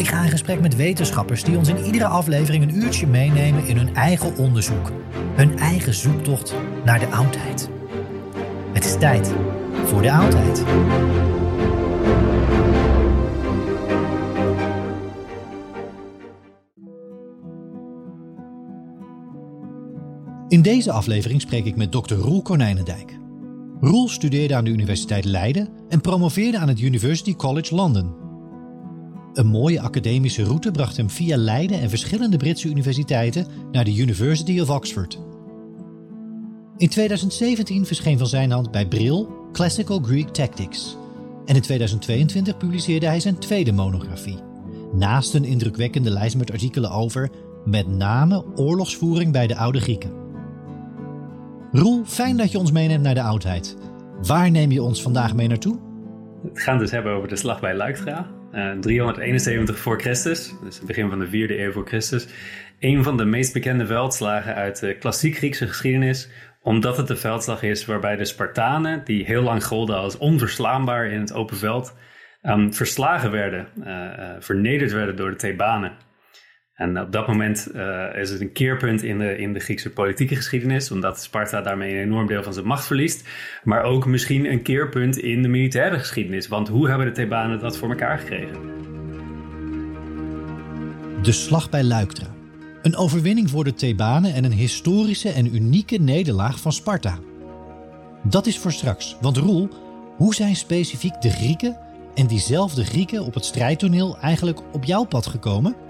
Ik ga in gesprek met wetenschappers die ons in iedere aflevering een uurtje meenemen in hun eigen onderzoek. Hun eigen zoektocht naar de oudheid. Het is tijd voor de oudheid. In deze aflevering spreek ik met Dr. Roel Konijnendijk. Roel studeerde aan de Universiteit Leiden en promoveerde aan het University College London. Een mooie academische route bracht hem via Leiden en verschillende Britse universiteiten naar de University of Oxford. In 2017 verscheen van zijn hand bij Brill Classical Greek Tactics. En in 2022 publiceerde hij zijn tweede monografie. Naast een indrukwekkende lijst met artikelen over met name oorlogsvoering bij de oude Grieken. Roel, fijn dat je ons meeneemt naar de oudheid. Waar neem je ons vandaag mee naartoe? We gaan het dus hebben over de slag bij Luiktra. Uh, 371 voor Christus, dus het begin van de 4e eeuw voor Christus. Een van de meest bekende veldslagen uit de klassiek Griekse geschiedenis, omdat het de veldslag is waarbij de Spartanen, die heel lang golden als onverslaanbaar in het open veld, um, verslagen werden, uh, uh, vernederd werden door de Thebanen. En op dat moment uh, is het een keerpunt in de, in de Griekse politieke geschiedenis, omdat Sparta daarmee een enorm deel van zijn macht verliest. Maar ook misschien een keerpunt in de militaire geschiedenis, want hoe hebben de Thebanen dat voor elkaar gekregen? De slag bij Luiktra. Een overwinning voor de Thebanen en een historische en unieke nederlaag van Sparta. Dat is voor straks, want Roel, hoe zijn specifiek de Grieken en diezelfde Grieken op het strijdtoneel eigenlijk op jouw pad gekomen?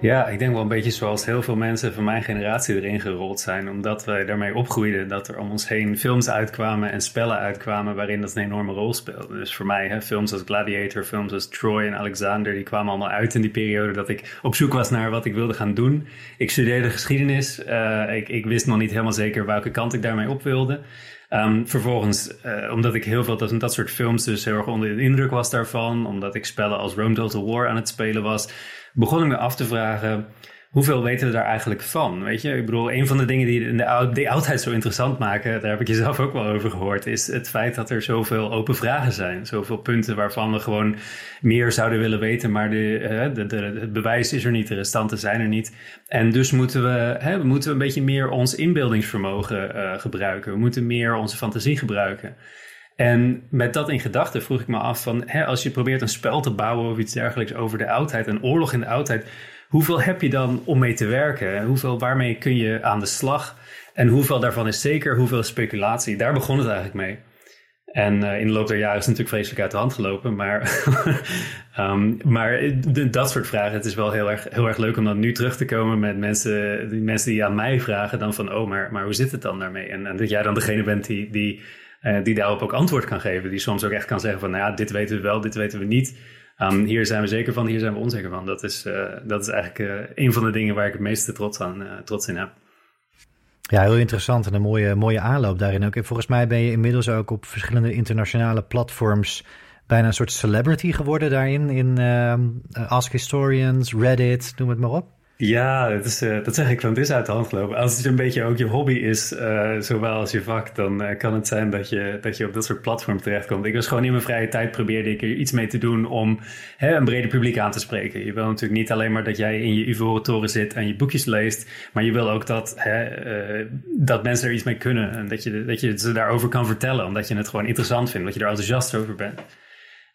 Ja, ik denk wel een beetje zoals heel veel mensen van mijn generatie erin gerold zijn. Omdat wij daarmee opgroeiden dat er om ons heen films uitkwamen en spellen uitkwamen waarin dat een enorme rol speelde. Dus voor mij, hè, films als Gladiator, films als Troy en Alexander, die kwamen allemaal uit in die periode dat ik op zoek was naar wat ik wilde gaan doen. Ik studeerde geschiedenis. Uh, ik, ik wist nog niet helemaal zeker welke kant ik daarmee op wilde. Um, vervolgens, uh, omdat ik heel veel dat, dat soort films dus heel erg onder de indruk was daarvan, omdat ik spellen als Rome Total War aan het spelen was, begon ik me af te vragen hoeveel weten we daar eigenlijk van? Weet je, ik bedoel, een van de dingen die de, oud, oudheid zo interessant maken, daar heb ik jezelf ook wel over gehoord, is het feit dat er zoveel open vragen zijn. Zoveel punten waarvan we gewoon meer zouden willen weten, maar de, de, de, het bewijs is er niet, de restanten zijn er niet. En dus moeten we, hè, moeten we een beetje meer ons inbeeldingsvermogen uh, gebruiken. We moeten meer onze fantasie gebruiken. En met dat in gedachten vroeg ik me af van, hè, als je probeert een spel te bouwen of iets dergelijks over de oudheid, een oorlog in de oudheid, hoeveel heb je dan om mee te werken? Hoeveel, waarmee kun je aan de slag? En hoeveel daarvan is zeker, hoeveel speculatie? Daar begon het eigenlijk mee. En in de loop der jaren is het natuurlijk vreselijk uit de hand gelopen. Maar, um, maar dat soort vragen, het is wel heel erg, heel erg leuk om dan nu terug te komen met mensen die, mensen die aan mij vragen dan van, oh, maar, maar hoe zit het dan daarmee? En, dat jij dan degene bent die, die, uh, die daarop ook antwoord kan geven. Die soms ook echt kan zeggen van, nou ja, dit weten we wel, dit weten we niet. Um, hier zijn we zeker van, hier zijn we onzeker van. Dat is, uh, dat is eigenlijk uh, een van de dingen waar ik het meeste trots, aan, trots in heb. Ja, heel interessant en een mooie, mooie aanloop daarin ook. En volgens mij ben je inmiddels ook op verschillende internationale platforms bijna een soort celebrity geworden daarin. In uh, Ask Historians, Reddit, noem het maar op. Ja, dat, is, uh, dat zeg ik van het is uit de hand gelopen. Als het een beetje ook je hobby is, uh, zowel als je vak, dan uh, kan het zijn dat je, dat je op dat soort platforms terechtkomt. Ik was gewoon in mijn vrije tijd probeerde ik er iets mee te doen om hè, een breder publiek aan te spreken. Je wil natuurlijk niet alleen maar dat jij in je ivoren toren zit en je boekjes leest, maar je wil ook dat, hè, dat mensen er iets mee kunnen en dat je, dat je ze daarover kan vertellen, omdat je het gewoon interessant vindt, dat je er enthousiast over bent.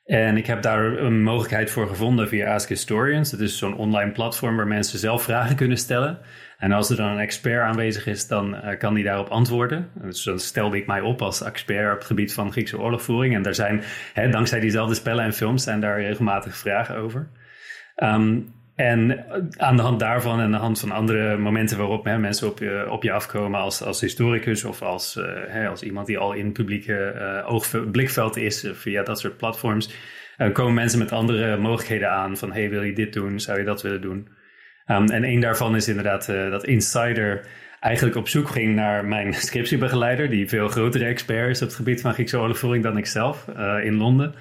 En ik heb daar een mogelijkheid voor gevonden via Ask Historians. Het is zo'n online platform waar mensen zelf vragen kunnen stellen. En als er dan een expert aanwezig is, dan uh, kan die daarop antwoorden. Dus dan stelde ik mij op als expert op het gebied van Griekse oorlogvoering. En daar zijn, hè, dankzij diezelfde spellen en films, zijn daar regelmatig vragen over. Um, en aan de hand daarvan en aan de hand van andere momenten waarop hè, mensen op je, op je afkomen als, als historicus of als, hè, als iemand die al in publieke uh, oog, blikveld is uh, via dat soort platforms, komen mensen met andere mogelijkheden aan van hey, wil je dit doen? Zou je dat willen doen? Um, en een daarvan is inderdaad dat Insider eigenlijk op zoek ging naar mijn scriptiebegeleider, die veel grotere expert is op het gebied van Griekse oorlogvoering dan ik zelf in Londen.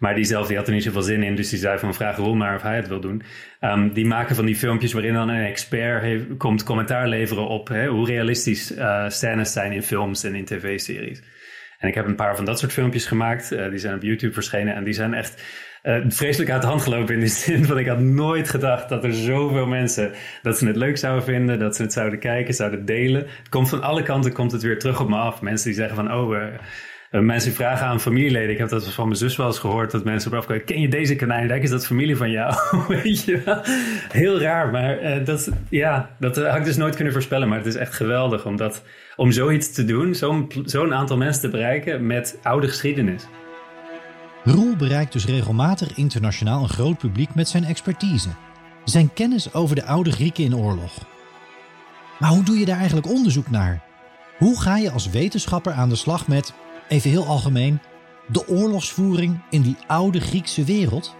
Maar die zelf die had er niet zoveel zin in. Dus die zei van vraag Ron maar of hij het wil doen. Um, die maken van die filmpjes waarin dan een expert komt commentaar leveren op hè, hoe realistisch uh, scènes zijn in films en in tv-series. En ik heb een paar van dat soort filmpjes gemaakt. Uh, die zijn op YouTube verschenen en die zijn echt uh, vreselijk uit de hand gelopen in de zin van ik had nooit gedacht dat er zoveel mensen dat ze het leuk zouden vinden, dat ze het zouden kijken, zouden delen. Het komt van alle kanten komt het weer terug op me af. Mensen die zeggen van oh mensen vragen aan familieleden. Ik heb dat van mijn zus wel eens gehoord. Dat mensen op afkomen. Ken je deze kanijndijk? Is dat familie van jou? Weet je wel? Heel raar. Maar uh, dat, ja, dat had ik dus nooit kunnen voorspellen. Maar het is echt geweldig. Omdat, om zoiets te doen. Zo'n zo'n aantal mensen te bereiken met oude geschiedenis. Roel bereikt dus regelmatig internationaal een groot publiek met zijn expertise. Zijn kennis over de oude Grieken in oorlog. Maar hoe doe je daar eigenlijk onderzoek naar? Hoe ga je als wetenschapper aan de slag met even heel algemeen, de oorlogsvoering in die oude Griekse wereld?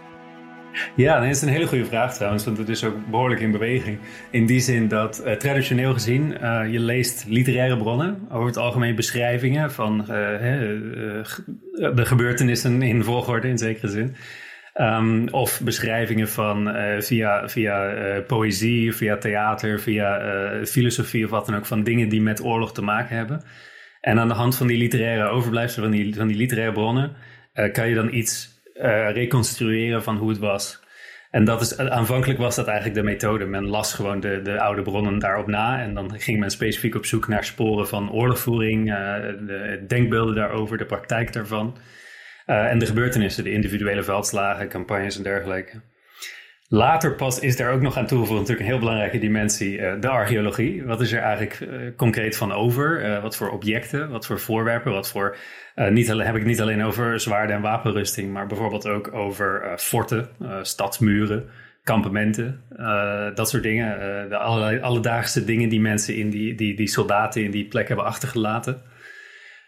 Ja, dat is een hele goede vraag trouwens, want het is ook behoorlijk in beweging. In die zin dat uh, traditioneel gezien, uh, je leest literaire bronnen, over het algemeen beschrijvingen van uh, de gebeurtenissen in volgorde in zekere zin. Um, of beschrijvingen van via, via poëzie, via theater, via filosofie of wat dan ook, van dingen die met oorlog te maken hebben. En aan de hand van die literaire overblijfselen, van die, van die literaire bronnen, uh, kan je dan iets uh, reconstrueren van hoe het was. En dat is, aanvankelijk was dat eigenlijk de methode. Men las gewoon de, de oude bronnen daarop na. En dan ging men specifiek op zoek naar sporen van oorlogvoering, uh, de denkbeelden daarover, de praktijk daarvan. en de gebeurtenissen, de individuele veldslagen, campagnes en dergelijke. Later pas is daar ook nog aan toegevoegd natuurlijk een heel belangrijke dimensie, uh, de archeologie. Wat is er eigenlijk uh, concreet van over? Uh, wat voor objecten, wat voor voorwerpen, wat voor... niet heb ik niet alleen over zwaarden en wapenrusting, maar bijvoorbeeld ook over forten, stadsmuren, kampementen, dat soort dingen. de alledaagse dingen die mensen in die, die, die soldaten in die plek hebben achtergelaten.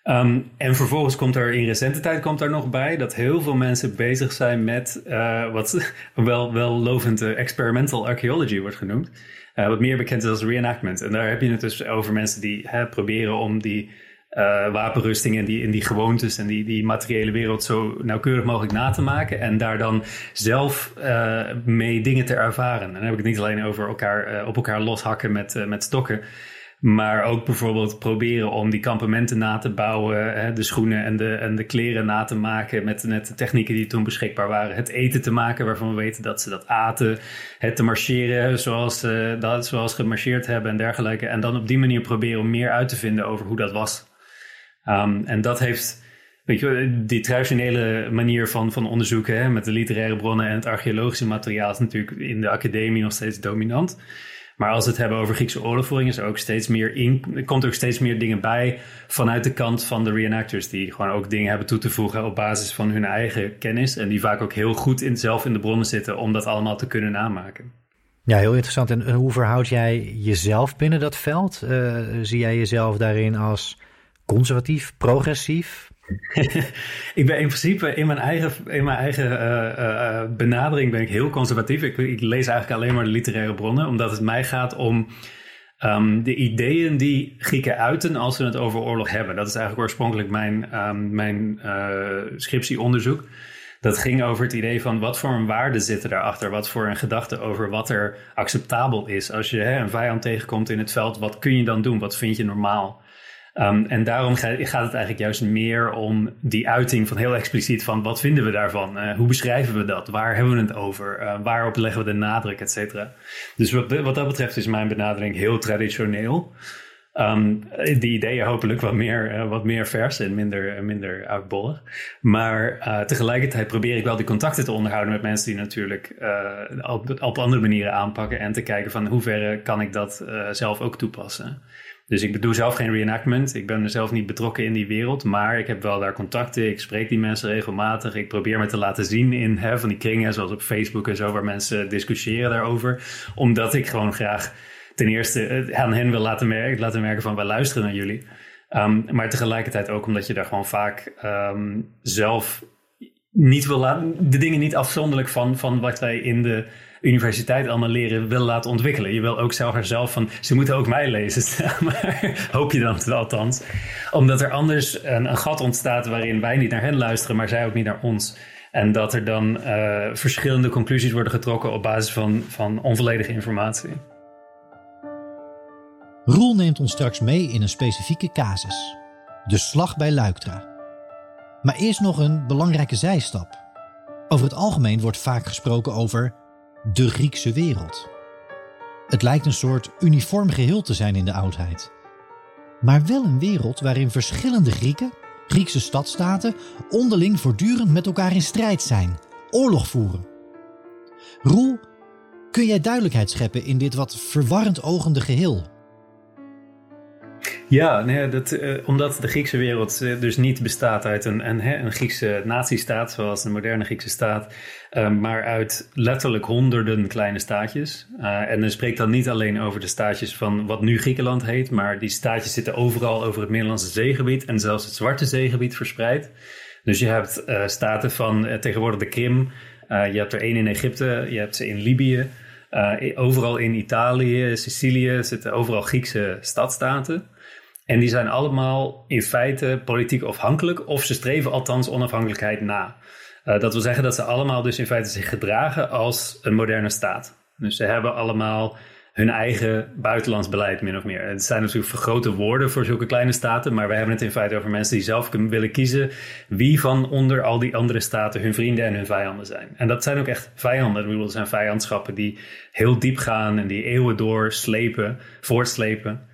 Um, en vervolgens komt er in recente tijd komt er nog bij dat heel veel mensen bezig zijn met uh, wat wel, wel lovend uh, experimental archaeology wordt genoemd. Uh, wat meer bekend is als reenactment. En daar heb je het dus over mensen die hè, proberen om die wapenrusting en die, in die gewoontes en die, die materiële wereld zo nauwkeurig mogelijk na te maken. En daar dan zelf mee dingen te ervaren. En dan heb ik het niet alleen over elkaar, op elkaar loshakken met, met stokken. Maar ook bijvoorbeeld proberen om die kampementen na te bouwen, hè, de schoenen en de, en de kleren na te maken met, met de technieken die toen beschikbaar waren. Het eten te maken waarvan we weten dat ze dat aten. Het te marcheren zoals, uh, dat, zoals gemarcheerd hebben en dergelijke. En dan op die manier proberen om meer uit te vinden over hoe dat was. Um, en dat heeft, weet je, die traditionele manier van, van onderzoeken hè, met de literaire bronnen en het archeologische materiaal is natuurlijk in de academie nog steeds dominant. Maar als we het hebben over Griekse oorlogvoering, is er ook steeds meer in, komt er ook steeds meer dingen bij vanuit de kant van de reenactors, die gewoon ook dingen hebben toe te voegen op basis van hun eigen kennis. En die vaak ook heel goed in, zelf in de bronnen zitten om dat allemaal te kunnen namaken. Ja, heel interessant. En hoe verhoud jij jezelf binnen dat veld? Uh, zie jij jezelf daarin als conservatief, progressief? ik ben in principe in mijn eigen, in mijn eigen uh, uh, benadering ben ik heel conservatief. Ik, ik, lees eigenlijk alleen maar de literaire bronnen, omdat het mij gaat om um, de ideeën die Grieken uiten als ze het over oorlog hebben. Dat is eigenlijk oorspronkelijk mijn, um, mijn scriptieonderzoek. Dat ging over het idee van wat voor een waarde zitten daarachter. Wat voor een gedachte over wat er acceptabel is. Als je hè, een vijand tegenkomt in het veld, wat kun je dan doen? Wat vind je normaal? Um, en daarom gaat het eigenlijk juist meer om die uiting van heel expliciet van wat vinden we daarvan? Uh, hoe beschrijven we dat? Waar hebben we het over? Uh, waarop leggen we de nadruk, et cetera? Dus wat, wat, dat betreft is mijn benadering heel traditioneel. Um, die ideeën hopelijk wat meer, uh, wat meer vers en minder, minder oudbollig. Maar tegelijkertijd probeer ik wel die contacten te onderhouden met mensen die natuurlijk op, op andere manieren aanpakken. En te kijken van hoeverre kan ik dat zelf ook toepassen. Dus ik doe zelf geen reenactment. Ik ben zelf niet betrokken in die wereld. Maar ik heb wel daar contacten. Ik spreek die mensen regelmatig. Ik probeer me te laten zien in hè, van die kringen, zoals op Facebook en zo, waar mensen discussiëren daarover. Omdat ik gewoon graag ten eerste eh, aan hen wil laten merken, laten merken van wij luisteren naar jullie. Um, maar tegelijkertijd ook omdat je daar gewoon vaak um, zelf niet wil laten, de dingen niet afzonderlijk van, van wat wij in de universiteit allemaal leren wil laten ontwikkelen. Je wil ook zelf zelf van, ze moeten ook mij lezen. maar hoop je dan althans. Omdat er anders een, een, gat ontstaat waarin wij niet naar hen luisteren, maar zij ook niet naar ons. En dat er dan uh, verschillende conclusies worden getrokken op basis van, van onvolledige informatie. Roel neemt ons straks mee in een specifieke casus. De slag bij Luiktra. Maar eerst nog een belangrijke zijstap. Over het algemeen wordt vaak gesproken over de Griekse wereld. Het lijkt een soort uniform geheel te zijn in de oudheid. Maar wel een wereld waarin verschillende Grieken, Griekse stadstaten, onderling voortdurend met elkaar in strijd zijn, oorlog voeren. Roel, kun jij duidelijkheid scheppen in dit wat verwarrend ogende geheel? Ja, nee, dat, uh, omdat de Griekse wereld uh, dus niet bestaat uit een, een, Griekse nazistaat, zoals de moderne Griekse staat, uh, maar uit letterlijk honderden kleine staatjes. en dan spreekt dan niet alleen over de staatjes van wat nu Griekenland heet, maar die staatjes zitten overal over het Middellandse zeegebied en zelfs het Zwarte zeegebied verspreid. Dus je hebt staten van tegenwoordig de Krim, je hebt er één in Egypte, je hebt ze in Libië. overal in Italië, Sicilië zitten overal Griekse stadstaten. En die zijn allemaal in feite politiek afhankelijk, of ze streven althans onafhankelijkheid na. Uh, dat wil zeggen dat ze allemaal dus in feite zich gedragen als een moderne staat. Dus ze hebben allemaal hun eigen buitenlands beleid, min of meer. Het zijn natuurlijk vergrote woorden voor zulke kleine staten, maar wij hebben het in feite over mensen die zelf willen kiezen wie van onder al die andere staten hun vrienden en hun vijanden zijn. En dat zijn ook echt vijanden. Ik dat zijn vijandschappen die heel diep gaan en die eeuwen door slepen, voortslepen.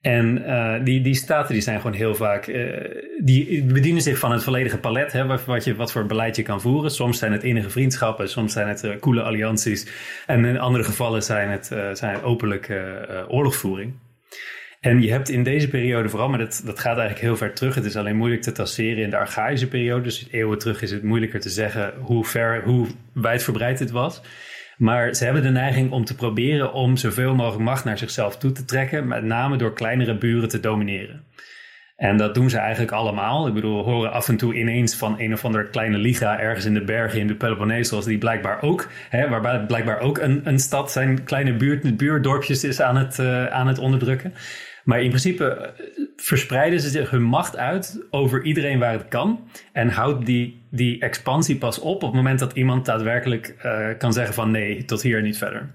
En uh, die, die staten die zijn gewoon heel vaak, uh, die bedienen zich van het volledige palet, hè, wat, je, wat voor beleid je kan voeren. Soms zijn het innige vriendschappen, soms zijn het uh, coole allianties. En in andere gevallen zijn het, zijn het openlijke oorlogvoering. En je hebt in deze periode vooral, maar dat, dat gaat eigenlijk heel ver terug. Het is alleen moeilijk te tasseren in de archaïsche periode. Dus eeuwen terug is het moeilijker te zeggen hoe ver, hoe wijdverbreid het was. Maar ze hebben de neiging om te proberen om zoveel mogelijk macht naar zichzelf toe te trekken, met name door kleinere buren te domineren. En dat doen ze eigenlijk allemaal. Ik bedoel, we horen af en toe ineens van een of andere kleine liga ergens in de bergen in de Peloponnesos, die blijkbaar ook, hè, waarbij blijkbaar ook een, een stad zijn kleine buurt, buurdorpjes is aan het, uh, aan het onderdrukken. Maar in principe eh, verspreiden ze zich hun macht uit over iedereen waar het kan. En houdt die, die expansie pas op op het moment dat iemand daadwerkelijk uh, kan zeggen van nee, tot hier niet verder.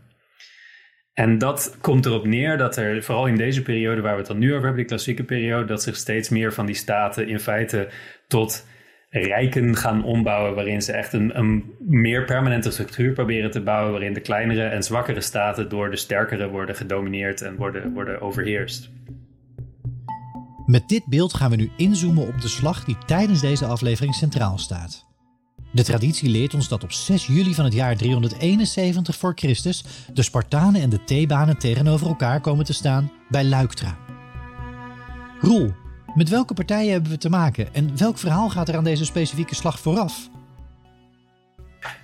En dat komt erop neer dat er, vooral in deze periode waar we het dan nu over hebben, die klassieke periode, dat zich steeds meer van die staten in feite tot rijken gaan ombouwen, waarin ze echt een, een meer permanente structuur proberen te bouwen, waarin de kleinere en zwakkere staten door de sterkere worden gedomineerd en worden, worden overheerst. Met dit beeld gaan we nu inzoomen op de slag die tijdens deze aflevering centraal staat. De traditie leert ons dat op 6 juli van het jaar 371 voor Christus de Spartanen en de Thebanen tegenover elkaar komen te staan bij Luiktra. Roel, met welke partijen hebben we te maken en welk verhaal gaat er aan deze specifieke slag vooraf?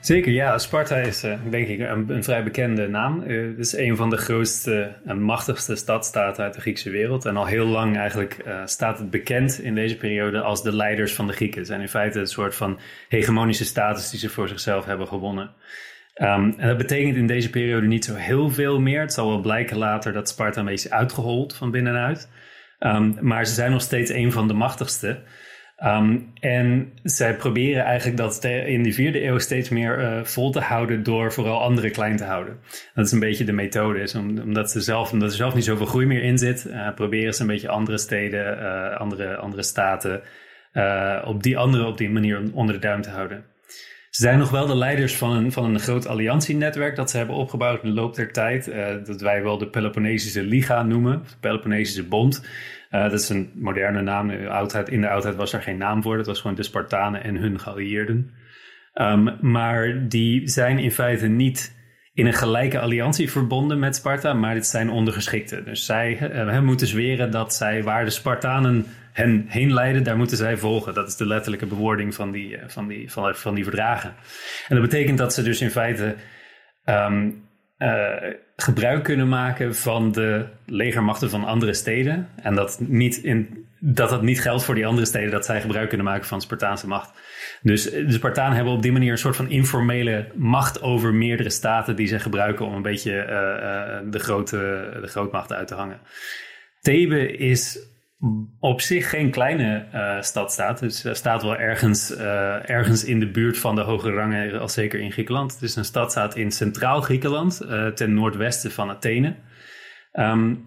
Zeker, ja. Sparta is uh, denk ik een, een, vrij bekende naam. Uh, het is een van de grootste en machtigste stadstaten uit de Griekse wereld. En al heel lang eigenlijk uh, staat het bekend in deze periode als de leiders van de Grieken. Zijn in feite een soort van hegemonische status die ze voor zichzelf hebben gewonnen. Um, en dat betekent in deze periode niet zo heel veel meer. Het zal wel blijken later dat Sparta een beetje uitgehold van binnenuit. Um, maar ze zijn nog steeds een van de machtigste. Um, en zij proberen eigenlijk dat in de vierde eeuw steeds meer uh, vol te houden door vooral anderen klein te houden. Dat is een beetje de methode, is omdat, ze zelf, omdat er zelf niet zoveel groei meer in zit, uh, proberen ze een beetje andere steden, uh, andere, andere staten, op die andere op die manier onder de duim te houden. Ze zijn nog wel de leiders van een, van een groot alliantienetwerk dat ze hebben opgebouwd in de loop der tijd. dat wij wel de Peloponnesische Liga noemen, de Peloponnesische Bond. Uh, dat is een moderne naam. In de, oudheid, in de oudheid was er geen naam voor. Dat was gewoon de Spartanen en hun geallieerden. Um, maar die zijn in feite niet in een gelijke alliantie verbonden met Sparta, maar dit zijn ondergeschikten. Dus zij uh, moeten zweren dat zij waar de Spartanen hen heen leiden, daar moeten zij volgen. Dat is de letterlijke bewoording van die, uh, van die, van, van die verdragen. En dat betekent dat ze dus in feite um, uh, gebruik kunnen maken van de legermachten van andere steden. En dat, niet in, dat dat niet geldt voor die andere steden, dat zij gebruik kunnen maken van Spartaanse macht. Dus de Spartanen hebben op die manier een soort van informele macht over meerdere staten die ze gebruiken om een beetje uh, uh, de, grote, de uit te hangen. Thebe is op zich geen kleine uh, stadstaat. Dus uh, staat wel ergens, uh, ergens in de buurt van de hoge rangen, als zeker in Griekenland. Het is een stadstaat in centraal Griekenland, ten noordwesten van Athene. Um,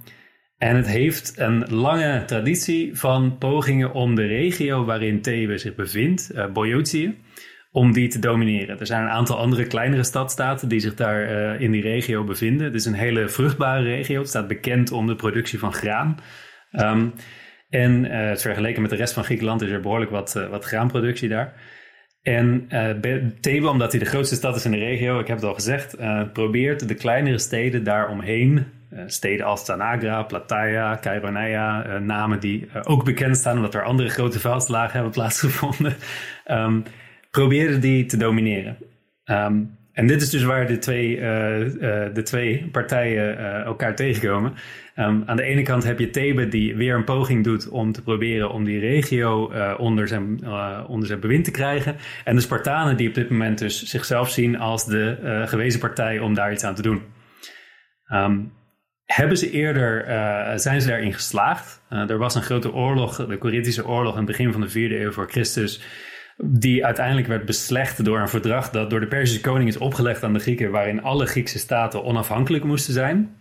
en het heeft een lange traditie van pogingen om de regio waarin Thebe zich bevindt, uh, Boeotië, om die te domineren. Er zijn een aantal andere kleinere stadstaten die zich daar in die regio bevinden. Het is een hele vruchtbare regio. Het staat bekend om de productie van graan. Um, en uh, vergeleken met de rest van Griekenland is er behoorlijk wat, uh, wat graanproductie daar. En uh, omdat hij de grootste stad is in de regio, ik heb het al gezegd, probeert de kleinere steden daaromheen, steden als Tanagra, Plataea, Kaironeia, namen die ook bekend staan omdat er andere grote veldslagen hebben plaatsgevonden, um, die te domineren. Um, en dit is dus waar de twee, uh, uh, de twee partijen uh, elkaar tegenkomen. Um, aan de ene kant heb je Thebe die weer een poging doet om te proberen om die regio onder, zijn, onder zijn bewind te krijgen. En de Spartanen die op dit moment dus zichzelf zien als de gewezen partij om daar iets aan te doen. Um, hebben ze eerder, zijn ze daarin geslaagd? er was een grote oorlog, de Corinthische oorlog, in het begin van de vierde eeuw voor Christus die uiteindelijk werd beslecht door een verdrag dat door de Perzische koning is opgelegd aan de Grieken, waarin alle Griekse staten onafhankelijk moesten zijn.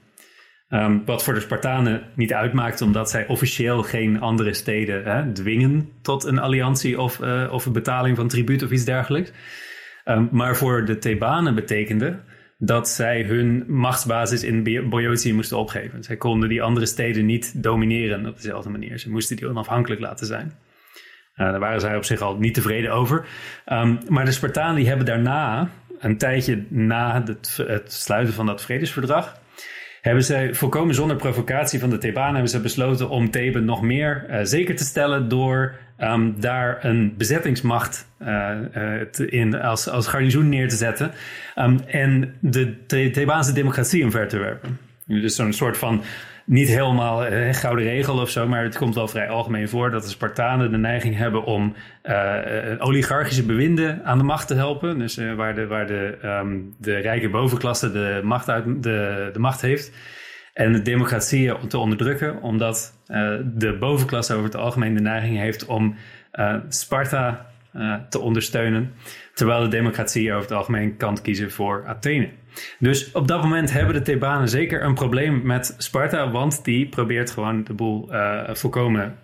Um, wat voor de Spartanen niet uitmaakt, omdat zij officieel geen andere steden hè, dwingen tot een alliantie of, uh, of een betaling van tribuut of iets dergelijks. Um, maar voor de Thebanen betekende dat zij hun machtsbasis in Boeotië moesten opgeven. Zij konden die andere steden niet domineren op dezelfde manier. Ze moesten die onafhankelijk laten zijn. Uh, daar waren zij op zich al niet tevreden over. Um, maar de Spartanen die hebben daarna, een tijdje na het, het sluiten van dat vredesverdrag, hebben ze volkomen zonder provocatie van de Thebanen hebben ze besloten om Thebe nog meer uh, zeker te stellen door um, daar een bezettingsmacht uh, in, als, als garnizoen neer te zetten um, en de Thebaanse democratie omver te werpen. Dus zo'n soort van niet helemaal eh, gouden regel of zo, maar het komt wel vrij algemeen voor dat de Spartanen de neiging hebben om uh, oligarchische bewinden aan de macht te helpen. Dus waar, de, waar de, um, de rijke bovenklasse de macht, uit, de, de macht heeft. En de democratie te onderdrukken, omdat de bovenklasse over het algemeen de neiging heeft om Sparta te ondersteunen. Terwijl de democratie over het algemeen kan kiezen voor Athene. Dus op dat moment hebben de Thebanen zeker een probleem met Sparta, want die probeert gewoon de boel uh, volkomen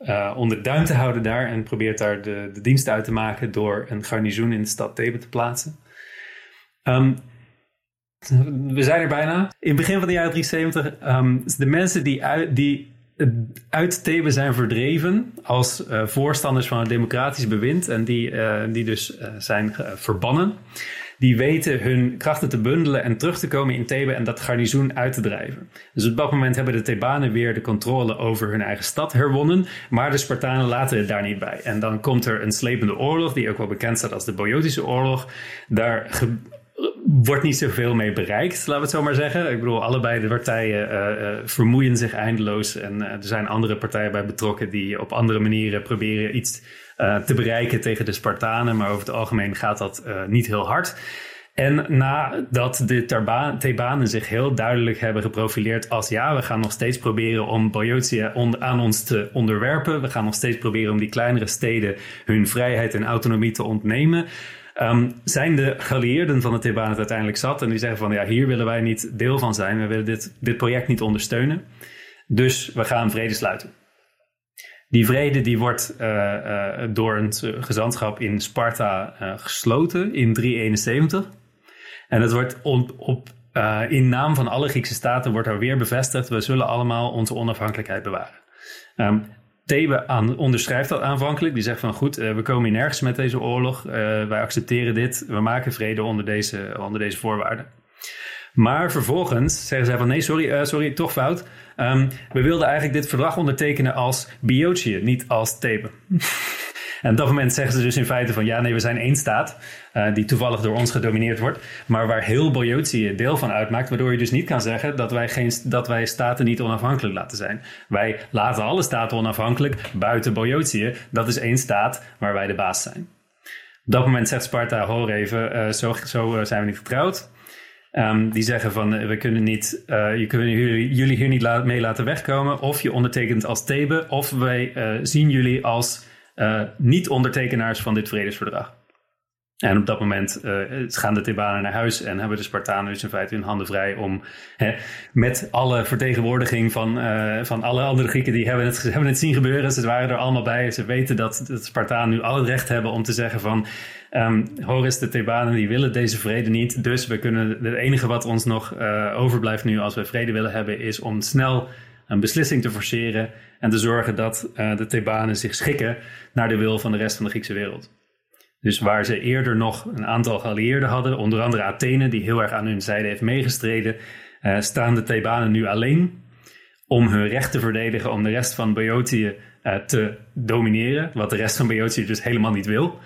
uh, onder duim te houden daar en probeert daar de, de dienst uit te maken door een garnizoen in de stad Thebe te plaatsen. Um, we zijn er bijna. In het begin van de jaren 370, um, de mensen die, uit, die uit Thebe zijn verdreven als voorstanders van het democratisch bewind en die, die dus zijn verbannen die weten hun krachten te bundelen en terug te komen in Thebe en dat garnizoen uit te drijven. Dus op dat moment hebben de Thebanen weer de controle over hun eigen stad herwonnen, maar de Spartanen laten het daar niet bij. En dan komt er een slepende oorlog, die ook wel bekend staat als de Boiotische oorlog. Daar wordt niet zoveel mee bereikt, laten we het zo maar zeggen. Ik bedoel, allebei de partijen uh, uh, vermoeien zich eindeloos. En uh, er zijn andere partijen bij betrokken die op andere manieren proberen iets te bereiken tegen de Spartanen. Maar over het algemeen gaat dat niet heel hard. En nadat de Thebanen zich heel duidelijk hebben geprofileerd als ja, we gaan nog steeds proberen om Boeotia aan ons te onderwerpen. We gaan nog steeds proberen om die kleinere steden hun vrijheid en autonomie te ontnemen Um, zijn de geallieerden van de Thebanen het uiteindelijk zat en die zeggen van ja, hier willen wij niet deel van zijn. We willen dit, dit project niet ondersteunen. Dus we gaan vrede sluiten. Die vrede die wordt uh, uh, door een gezantschap in Sparta gesloten in 371. En het wordt op, in naam van alle Griekse staten wordt er weer bevestigd: we zullen allemaal onze onafhankelijkheid bewaren. Um, Thebe aan, onderschrijft dat aanvankelijk. Die zegt van goed, uh, we komen hier nergens met deze oorlog. Uh, wij accepteren dit. We maken vrede onder deze, onder deze voorwaarden. Maar vervolgens zeggen zij van nee, sorry, uh, sorry, toch fout. Um, we wilden eigenlijk dit verdrag ondertekenen als Biotië, niet als Thebe. En op dat moment zeggen ze dus in feite van ja, nee, we zijn één staat uh, die toevallig door ons gedomineerd wordt, maar waar heel Boyotsi deel van uitmaakt, waardoor je dus niet kan zeggen dat wij, geen, dat wij staten niet onafhankelijk laten zijn. Wij laten alle staten onafhankelijk buiten Boyotsi. Dat is één staat waar wij de baas zijn. Op dat moment zegt Sparta, hoor even, uh, zo, zo uh, zijn we niet getrouwd. Um, die zeggen van we kunnen niet, je kunnen jullie, jullie hier niet mee laten wegkomen. Of je ondertekent als Thebe, of wij zien jullie als niet-ondertekenaars van dit vredesverdrag. En op dat moment uh, gaan de Thebanen naar huis en hebben de Spartanen dus in feite hun handen vrij om hè, met alle vertegenwoordiging van, uh, van alle andere Grieken die hebben het, hebben het zien gebeuren. Ze waren er allemaal bij. Ze weten dat de Spartanen nu al het recht hebben om te zeggen van um, Horus, de Thebanen die willen deze vrede niet. Dus we kunnen, het enige wat ons nog uh, overblijft nu als we vrede willen hebben is om snel een beslissing te forceren en te zorgen dat de Thebanen zich schikken naar de wil van de rest van de Griekse wereld. Dus waar ze eerder nog een aantal geallieerden hadden, onder andere Athene, die heel erg aan hun zijde heeft meegestreden, uh, staan de Thebanen nu alleen om hun recht te verdedigen om de rest van Boeotië uh, te domineren, wat de rest van Boeotië dus helemaal niet wil.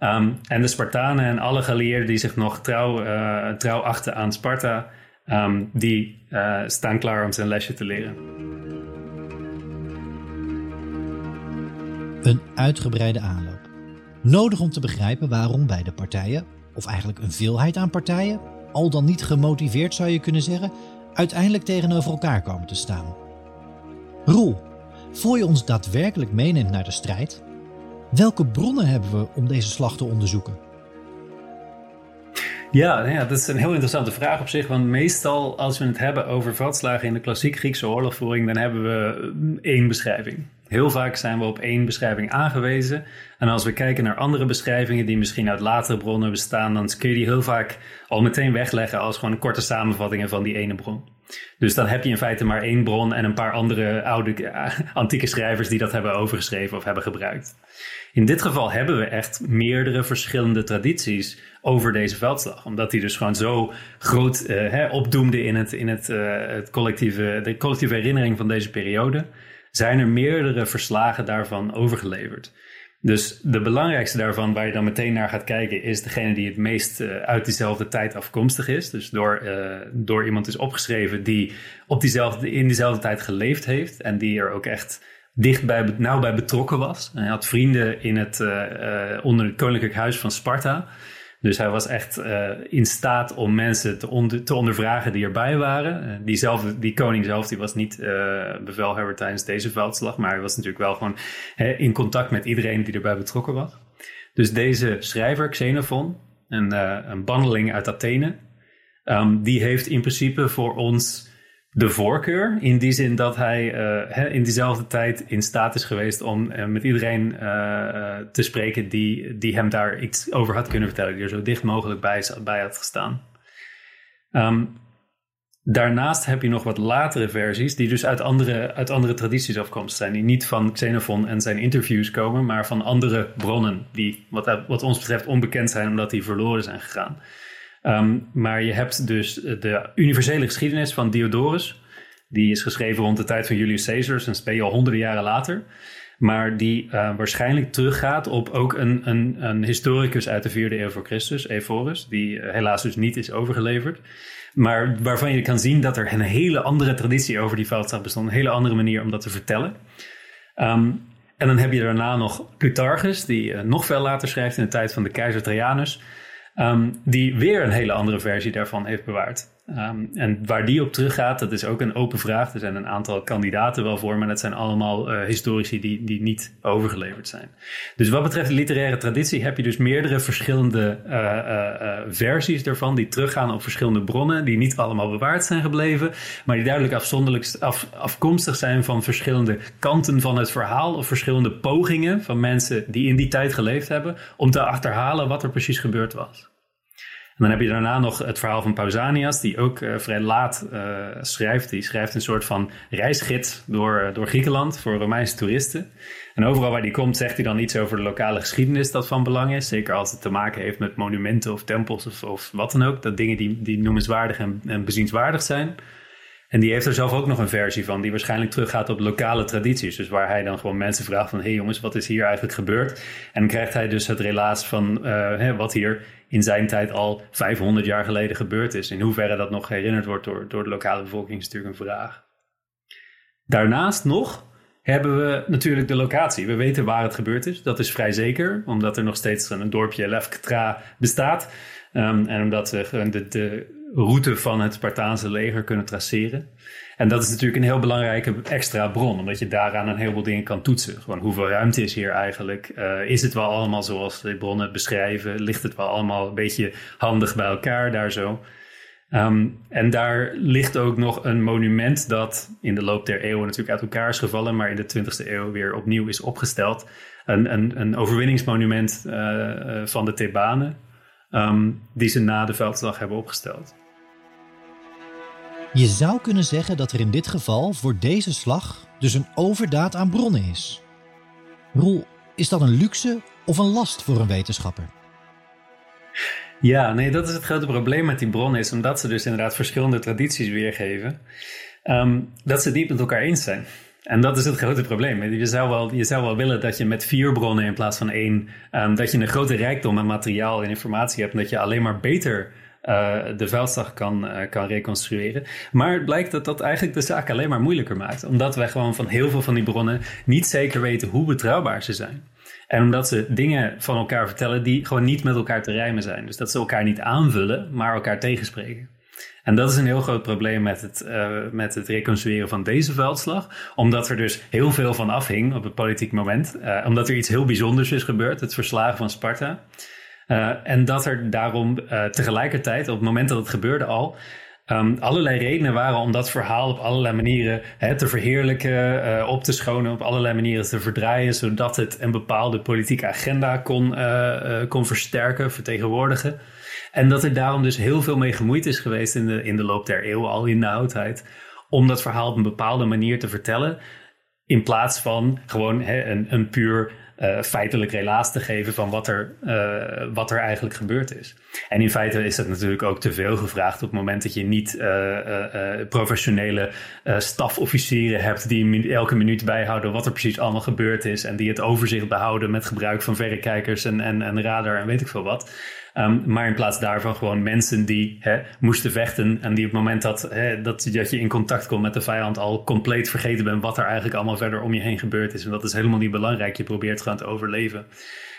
Um, en de Spartanen en alle geallieerden die zich nog trouw, uh, trouw achten aan Sparta, um, die staan klaar om zijn lesje te leren. Een uitgebreide aanloop. Nodig om te begrijpen waarom beide partijen, of eigenlijk een veelheid aan partijen, al dan niet gemotiveerd zou je kunnen zeggen, uiteindelijk tegenover elkaar komen te staan. Roel, voor je ons daadwerkelijk meeneemt naar de strijd, welke bronnen hebben we om deze slag te onderzoeken? Ja, ja, dat is een heel interessante vraag op zich. Want meestal als we het hebben over veldslagen in de klassiek Griekse oorlogvoering, dan hebben we één beschrijving. Heel vaak zijn we op één beschrijving aangewezen. En als we kijken naar andere beschrijvingen die misschien uit latere bronnen bestaan, dan kun je die heel vaak al meteen wegleggen als gewoon korte samenvattingen van die ene bron. Dus dan heb je in feite maar één bron en een paar andere oude eh, antieke schrijvers die dat hebben overgeschreven of hebben gebruikt. In dit geval hebben we echt meerdere verschillende tradities over deze veldslag. Omdat die dus gewoon zo groot uh, hè, opdoemde in, het, in het, uh, het collectieve, de collectieve herinnering van deze periode zijn er meerdere verslagen daarvan overgeleverd. Dus de belangrijkste daarvan, waar je dan meteen naar gaat kijken, is degene die het meest uh, uit diezelfde tijd afkomstig is. Dus door, uh, door iemand is opgeschreven die op diezelfde, in diezelfde tijd geleefd heeft en die er ook echt dicht bij, nauw bij betrokken was. hij had vrienden in het, uh, onder het Koninklijk Huis van Sparta. Dus hij was echt uh, in staat om mensen te, onder, te ondervragen die erbij waren. Uh, die, zelf, die koning zelf die was niet uh, bevelhebber tijdens deze veldslag, maar hij was natuurlijk wel gewoon in contact met iedereen die erbij betrokken was. Dus deze schrijver, Xenophon, een, een banneling uit Athene, um, die heeft in principe voor ons de voorkeur. In die zin dat hij uh, in diezelfde tijd in staat is geweest om uh, met iedereen uh, te spreken die, die hem daar iets over had kunnen vertellen. Die er zo dicht mogelijk bij, bij had gestaan. Um, Daarnaast heb je nog wat latere versies, die dus uit andere, uit andere tradities afkomstig zijn. Die niet van Xenophon en zijn interviews komen, maar van andere bronnen. Die wat, wat ons betreft onbekend zijn, omdat die verloren zijn gegaan. Ehm, maar je hebt dus de universele geschiedenis van Diodorus. Die is geschreven rond de tijd van Julius Caesar, dus je al honderden jaren later. Maar die uh, waarschijnlijk teruggaat op ook een, een, een, historicus uit de vierde eeuw voor Christus, Ephorus, die uh, helaas dus niet is overgeleverd. Maar waarvan je kan zien dat er een hele andere traditie over die veldslag bestond. Een hele andere manier om dat te vertellen. Um, en dan heb je daarna nog Plutarchus, die uh, nog veel later schrijft in de tijd van de keizer Trajanus. Um, die weer een hele andere versie daarvan heeft bewaard. Ehm, en waar die op teruggaat, dat is ook een open vraag. Er zijn een aantal kandidaten wel voor, maar dat zijn allemaal uh, historici die, die niet overgeleverd zijn. Dus wat betreft de literaire traditie heb je dus meerdere verschillende uh, uh, versies daarvan, die teruggaan op verschillende bronnen, die niet allemaal bewaard zijn gebleven, maar die duidelijk afzonderlijk af, afkomstig zijn van verschillende kanten van het verhaal of verschillende pogingen van mensen die in die tijd geleefd hebben, om te achterhalen wat er precies gebeurd was. En dan heb je daarna nog het verhaal van Pausanias, die ook uh, vrij laat uh, schrijft. Die schrijft een soort van reisgids door, uh, door Griekenland voor Romeinse toeristen. En overal waar die komt, zegt hij dan iets over de lokale geschiedenis dat van belang is. Zeker als het te maken heeft met monumenten of tempels of, of wat dan ook. Dat dingen die, die noemenswaardig en, en bezienswaardig zijn. En die heeft er zelf ook nog een versie van, die waarschijnlijk teruggaat op lokale tradities. Dus waar hij dan gewoon mensen vraagt van, hé hey jongens, wat is hier eigenlijk gebeurd? En dan krijgt hij dus het relaas van wat hier in zijn tijd al 500 jaar geleden gebeurd is. In hoeverre dat nog herinnerd wordt door, door de lokale bevolking is natuurlijk een vraag. Daarnaast nog hebben we natuurlijk de locatie. We weten waar het gebeurd is. Dat is vrij zeker, omdat er nog steeds een dorpje Lefktra bestaat. Um, en omdat we de, de route van het Spartaanse leger kunnen traceren. En dat is natuurlijk een heel belangrijke extra bron, omdat je daaraan een heleboel dingen kan toetsen. Gewoon hoeveel ruimte is hier eigenlijk? Uh, is het wel allemaal zoals de bronnen beschrijven? Ligt het wel allemaal een beetje handig bij elkaar daar zo? Um, en daar ligt ook nog een monument dat in de loop der eeuwen natuurlijk uit elkaar is gevallen, maar in de 20e eeuw weer opnieuw is opgesteld. Een, een, een overwinningsmonument uh, uh, van de Thebanen, um, die ze na de veldslag hebben opgesteld. Je zou kunnen zeggen dat er in dit geval voor deze slag dus een overdaad aan bronnen is. Roel, is dat een luxe of een last voor een wetenschapper? Ja, nee, dat is het grote probleem met die bronnen, is omdat ze dus inderdaad verschillende tradities weergeven, um, dat ze diep met elkaar eens zijn. En dat is het grote probleem. Je zou wel, je zou wel willen dat je met vier bronnen in plaats van één, um, dat je een grote rijkdom aan materiaal en informatie hebt en dat je alleen maar beter de veldslag kan, uh, kan reconstrueren. Maar het blijkt dat dat eigenlijk de zaak alleen maar moeilijker maakt. Omdat wij gewoon van heel veel van die bronnen niet zeker weten hoe betrouwbaar ze zijn. En omdat ze dingen van elkaar vertellen die gewoon niet met elkaar te rijmen zijn. Dus dat ze elkaar niet aanvullen, maar elkaar tegenspreken. En dat is een heel groot probleem met het, uh, met het reconstrueren van deze veldslag. Omdat er dus heel veel van afhing op het politiek moment. Omdat er iets heel bijzonders is gebeurd, het verslagen van Sparta. Uh, en dat er daarom uh, tegelijkertijd, op het moment dat het gebeurde al, um, allerlei redenen waren om dat verhaal op allerlei manieren hè, te verheerlijken, uh, op te schonen, op allerlei manieren te verdraaien, zodat het een bepaalde politieke agenda kon, kon versterken, vertegenwoordigen. En dat er daarom dus heel veel mee gemoeid is geweest in de, in de loop der eeuwen, al in de oudheid, om dat verhaal op een bepaalde manier te vertellen. In plaats van gewoon hè, een, een puur uh, feitelijk relaas te geven van wat er, uh, wat er eigenlijk gebeurd is. En in feite is het natuurlijk ook te veel gevraagd op het moment dat je niet uh, professionele stafofficieren hebt die elke minuut bijhouden wat er precies allemaal gebeurd is en die het overzicht behouden met gebruik van verrekijkers en, en, en radar en weet ik veel wat. Um, maar in plaats daarvan gewoon mensen die hè, moesten vechten en die op het moment dat, hè, dat, dat je in contact komt met de vijand al compleet vergeten bent wat er eigenlijk allemaal verder om je heen gebeurd is. En dat is helemaal niet belangrijk. Je probeert gewoon te overleven.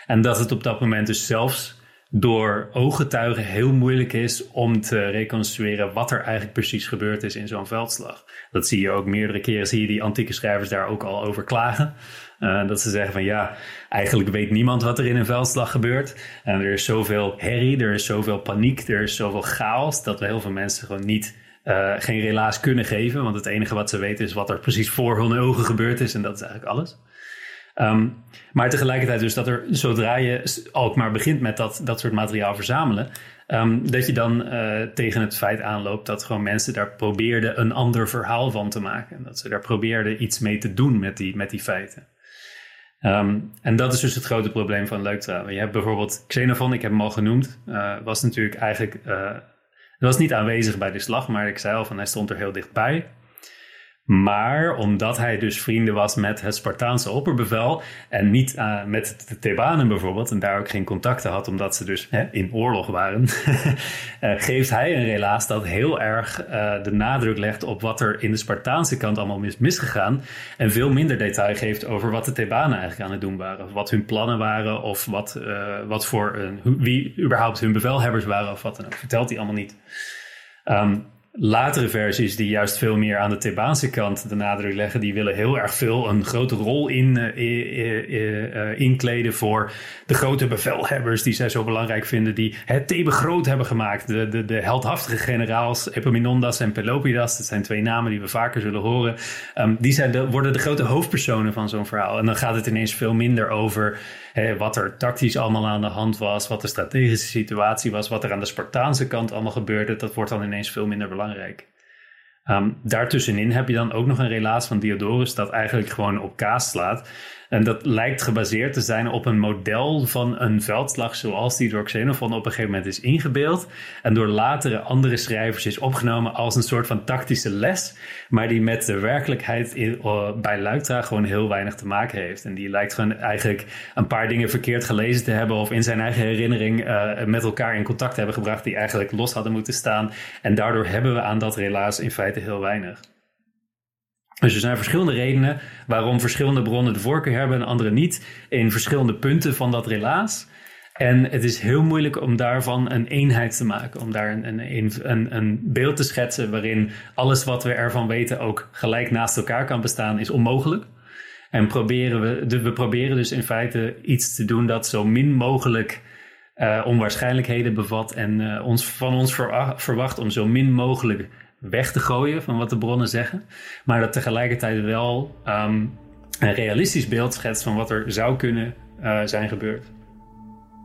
En dat het op dat moment dus zelfs door ooggetuigen heel moeilijk is om te reconstrueren wat er eigenlijk precies gebeurd is in zo'n veldslag. Dat zie je ook meerdere keren, zie je die antieke schrijvers daar ook al over klagen. Uh, dat ze zeggen van ja, eigenlijk weet niemand wat er in een veldslag gebeurt. En er is zoveel herrie, er is zoveel paniek, er is zoveel chaos, dat we heel veel mensen gewoon niet, uh, geen relaas kunnen geven. Want het enige wat ze weten is wat er precies voor hun ogen gebeurd is en dat is eigenlijk alles. Ehm, maar tegelijkertijd dus dat er, zodra je ook maar begint met dat, dat soort materiaal verzamelen, ehm, dat je dan uh, tegen het feit aanloopt dat gewoon mensen daar probeerden een ander verhaal van te maken. Dat ze daar probeerden iets mee te doen met die, met die feiten. Um, en dat is dus het grote probleem van Leuktra. Je hebt bijvoorbeeld Xenophon, ik heb hem al genoemd, uh, was natuurlijk eigenlijk, uh, was niet aanwezig bij de slag, maar ik zei al van hij stond er heel dichtbij. Maar omdat hij dus vrienden was met het Spartaanse opperbevel en niet uh, met de Thebanen bijvoorbeeld, en daar ook geen contacten had omdat ze dus hè, in oorlog waren, uh, geeft hij een relaas dat heel erg uh, de nadruk legt op wat er in de Spartaanse kant allemaal is misgegaan en veel minder detail geeft over wat de Thebanen eigenlijk aan het doen waren, wat hun plannen waren, of wat, wat voor wie überhaupt hun bevelhebbers waren, of wat dan ook. Vertelt hij allemaal niet. Um, latere versies die juist veel meer aan de Thebaanse kant de nadruk leggen, die willen heel erg veel een grote rol in, uh, uh, inkleden voor de grote bevelhebbers die zij zo belangrijk vinden, die het Thebe groot hebben gemaakt. De, de, de heldhaftige generaals Epaminondas en Pelopidas, dat zijn twee namen die we vaker zullen horen, um, die zijn de, worden de grote hoofdpersonen van zo'n verhaal. En dan gaat het ineens veel minder over wat er tactisch allemaal aan de hand was, wat de strategische situatie was, wat er aan de Spartaanse kant allemaal gebeurde, dat wordt dan ineens veel minder belangrijk. Um, daartussenin heb je dan ook nog een relatie van Diodorus dat eigenlijk gewoon op kaas slaat. En dat lijkt gebaseerd te zijn op een model van een veldslag zoals die door Xenophon op een gegeven moment is ingebeeld. En door latere andere schrijvers is opgenomen als een soort van tactische les. Maar die met de werkelijkheid uh, bij Luiktra gewoon heel weinig te maken heeft. En die lijkt gewoon eigenlijk een paar dingen verkeerd gelezen te hebben. Of in zijn eigen herinnering uh, met elkaar in contact hebben gebracht. Die eigenlijk los hadden moeten staan. En daardoor hebben we aan dat relaas in feite heel weinig. Dus er zijn verschillende redenen waarom verschillende bronnen de voorkeur hebben en andere niet in verschillende punten van dat relaas. En het is heel moeilijk om daarvan een eenheid te maken, om daar een, een, een, een beeld te schetsen waarin alles wat we ervan weten ook gelijk naast elkaar kan bestaan, is onmogelijk. En proberen we, we proberen dus in feite iets te doen dat zo min mogelijk uh, onwaarschijnlijkheden bevat en uh, ons, van ons verwacht om zo min mogelijk weg te gooien van wat de bronnen zeggen. Maar dat tegelijkertijd wel um, een realistisch beeld schetst van wat er zou kunnen uh, zijn gebeurd.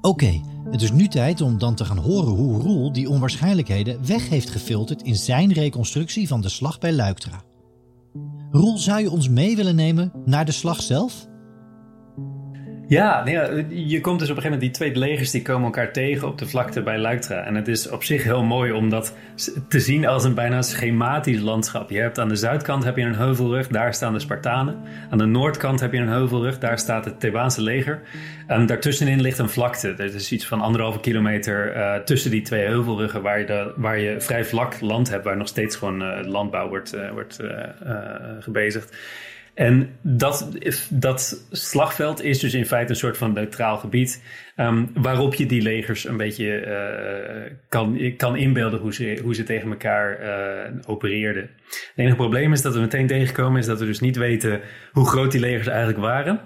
Oké, het is nu tijd om dan te gaan horen hoe Roel die onwaarschijnlijkheden weg heeft gefilterd in zijn reconstructie van de slag bij Luiktra. Roel, zou je ons mee willen nemen naar de slag zelf? Ja, ja, je komt dus op een gegeven moment die twee legers die komen elkaar tegen op de vlakte bij Luiktra. En het is op zich heel mooi om dat te zien als een bijna schematisch landschap. Je hebt aan de zuidkant heb je een heuvelrug, daar staan de Spartanen. Aan de noordkant heb je een heuvelrug, daar staat het Thebaanse leger. En daartussenin ligt een vlakte. Er is iets van anderhalve kilometer uh, tussen die twee heuvelruggen waar je, waar je vrij vlak land hebt, waar nog steeds gewoon uh, landbouw wordt, wordt gebezigd. En dat, dat slagveld is dus in feite een soort van neutraal gebied. Um, waarop je die legers een beetje uh, kan, inbeelden hoe ze, hoe ze tegen elkaar uh, opereerden. Het enige probleem is dat we meteen tegenkomen is dat we dus niet weten hoe groot die legers eigenlijk waren.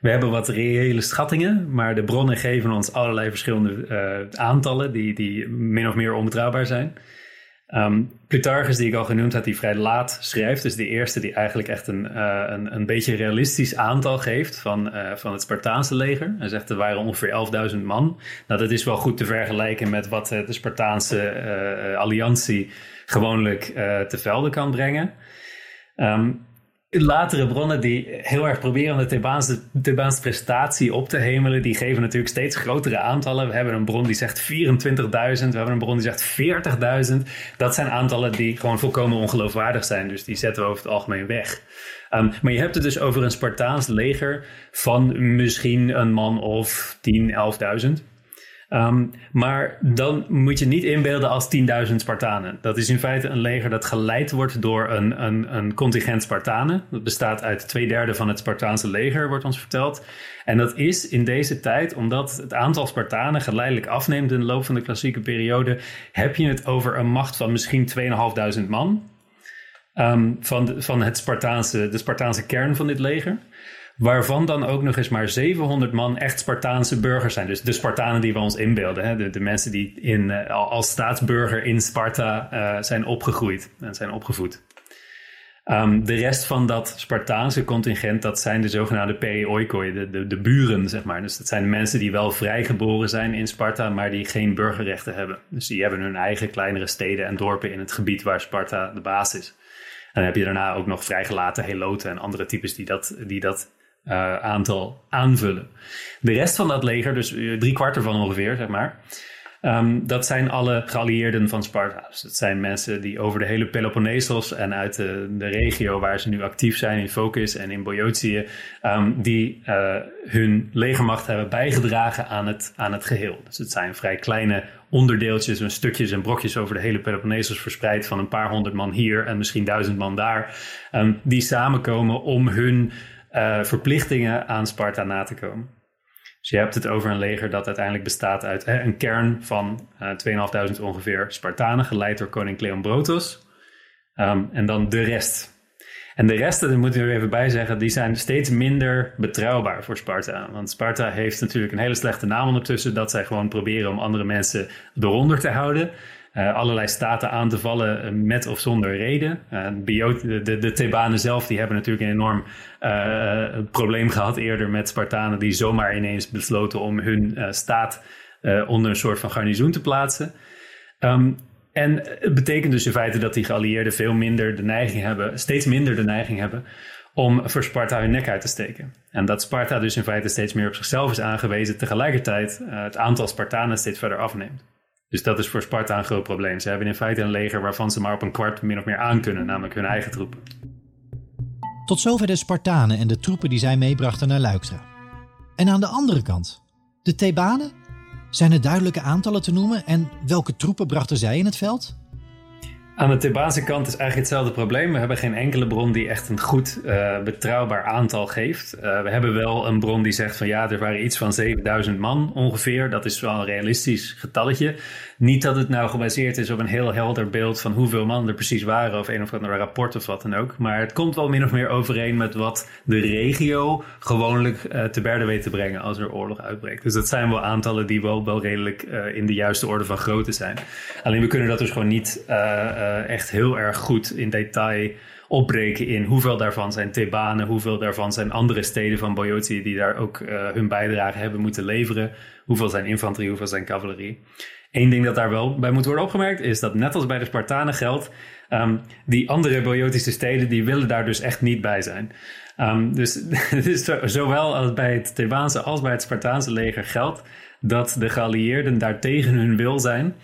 We hebben wat reële schattingen, maar de bronnen geven ons allerlei verschillende uh, aantallen die, die min of meer onbetrouwbaar zijn. Um, Plutarchus, die ik al genoemd had, die vrij laat schrijft, is de eerste die eigenlijk echt een, uh, een, een beetje realistisch aantal geeft van, uh, van het Spartaanse leger. Hij zegt er waren ongeveer 11.000 man. Nou, dat is wel goed te vergelijken met wat de Spartaanse alliantie gewoonlijk te velden kan brengen. Um, latere bronnen die heel erg proberen de Thebaanse, Thebaanse prestatie op te hemelen, die geven natuurlijk steeds grotere aantallen. We hebben een bron die zegt 24.000, we hebben een bron die zegt 40.000. Dat zijn aantallen die gewoon volkomen ongeloofwaardig zijn, dus die zetten we over het algemeen weg. Um, maar je hebt het dus over een Spartaans leger van misschien een man of 10, 11.000. Um, maar dan moet je niet inbeelden als 10.000 Spartanen. Dat is in feite een leger dat geleid wordt door een, een, een contingent Spartanen. Dat bestaat uit twee derde van het Spartaanse leger, wordt ons verteld. En dat is in deze tijd, omdat het aantal Spartanen geleidelijk afneemt in de loop van de klassieke periode, heb je het over een macht van misschien 2.500 man. Um, van, van het Spartaanse, de Spartaanse kern van dit leger. Waarvan dan ook nog eens maar 700 man echt Spartaanse burgers zijn. Dus de Spartanen die we ons inbeelden. Hè? De, de mensen die in, uh, als staatsburger in Sparta uh, zijn opgegroeid en zijn opgevoed. Um, de rest van dat Spartaanse contingent, dat zijn de zogenaamde perioikoi, de, de, buren, zeg maar. Dus dat zijn mensen die wel vrijgeboren zijn in Sparta, maar die geen burgerrechten hebben. Dus die hebben hun eigen kleinere steden en dorpen in het gebied waar Sparta de baas is. En dan heb je daarna ook nog vrijgelaten heloten en andere types die dat, die dat uh, aantal aanvullen. De rest van dat leger, dus drie kwart ervan ongeveer, zeg maar, Um, dat zijn alle geallieerden van Sparta. Dus dat zijn mensen die over de hele Peloponnesos en uit de, de regio waar ze nu actief zijn in Focus en in Boiotië, um, die uh, hun legermacht hebben bijgedragen aan het, aan het geheel. Dus het zijn vrij kleine onderdeeltjes en stukjes en brokjes over de hele Peloponnesos verspreid van een paar honderd man hier en misschien duizend man daar, um, die samenkomen om hun uh, verplichtingen aan Sparta na te komen. Dus je hebt het over een leger dat uiteindelijk bestaat uit hè, een kern van uh, 2.500 ongeveer Spartanen, geleid door koning Cleombrotus. Um, en dan de rest. En de rest, daar moeten we er even bij zeggen, die zijn steeds minder betrouwbaar voor Sparta. Want Sparta heeft natuurlijk een hele slechte naam ondertussen, dat zij gewoon proberen om andere mensen eronder te houden uh, allerlei staten aan te vallen eh, met of zonder reden. Uh, de, de, Thebanen zelf die hebben natuurlijk een enorm probleem gehad eerder met Spartanen die zomaar ineens besloten om hun staat onder een soort van garnizoen te plaatsen. Um, en het betekent dus in feite dat die geallieerden veel minder de neiging hebben, steeds minder de neiging hebben om voor Sparta hun nek uit te steken. En dat Sparta dus in feite steeds meer op zichzelf is aangewezen, tegelijkertijd het aantal Spartanen steeds verder afneemt. Dus dat is voor Sparta een groot probleem. Ze hebben in feite een leger waarvan ze maar op een kwart min of meer aan kunnen, namelijk hun eigen troepen. Tot zover de Spartanen en de troepen die zij meebrachten naar Luiktra. En aan de andere kant, de Thebanen? Zijn er duidelijke aantallen te noemen en welke troepen brachten zij in het veld? Aan de Thebaanse kant is eigenlijk hetzelfde probleem. We hebben geen enkele bron die echt een goed uh, betrouwbaar aantal geeft. Uh, we hebben wel een bron die zegt van ja, er waren iets van 7000 man ongeveer. Dat is wel een realistisch getalletje. Niet dat het nou gebaseerd is op een heel helder beeld van hoeveel man er precies waren of een of ander rapport of wat dan ook. Maar het komt wel min of meer overeen met wat de regio gewoonlijk uh, te berde weet te brengen als er oorlog uitbreekt. Dus dat zijn wel aantallen die wel, wel redelijk in de juiste orde van grootte zijn. Alleen we kunnen dat dus gewoon niet uh, echt heel erg goed in detail opbreken in hoeveel daarvan zijn Thebanen, hoeveel daarvan zijn andere steden van Boiotië die daar ook hun bijdrage hebben moeten leveren, hoeveel zijn infanterie, hoeveel zijn cavalerie. Eén ding dat daar wel bij moet worden opgemerkt is dat net als bij de Spartanen geldt, um, die andere Boiotische steden die willen daar dus echt niet bij zijn. Um, dus, dus zowel als bij het Thebaanse als bij het Spartaanse leger geldt dat de geallieerden daar tegen hun wil zijn.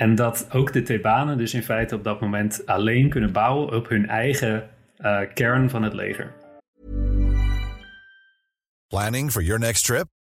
En dat ook de Thebanen dus in feite op dat moment alleen kunnen bouwen op hun eigen uh, kern van het leger. Planning for your next trip?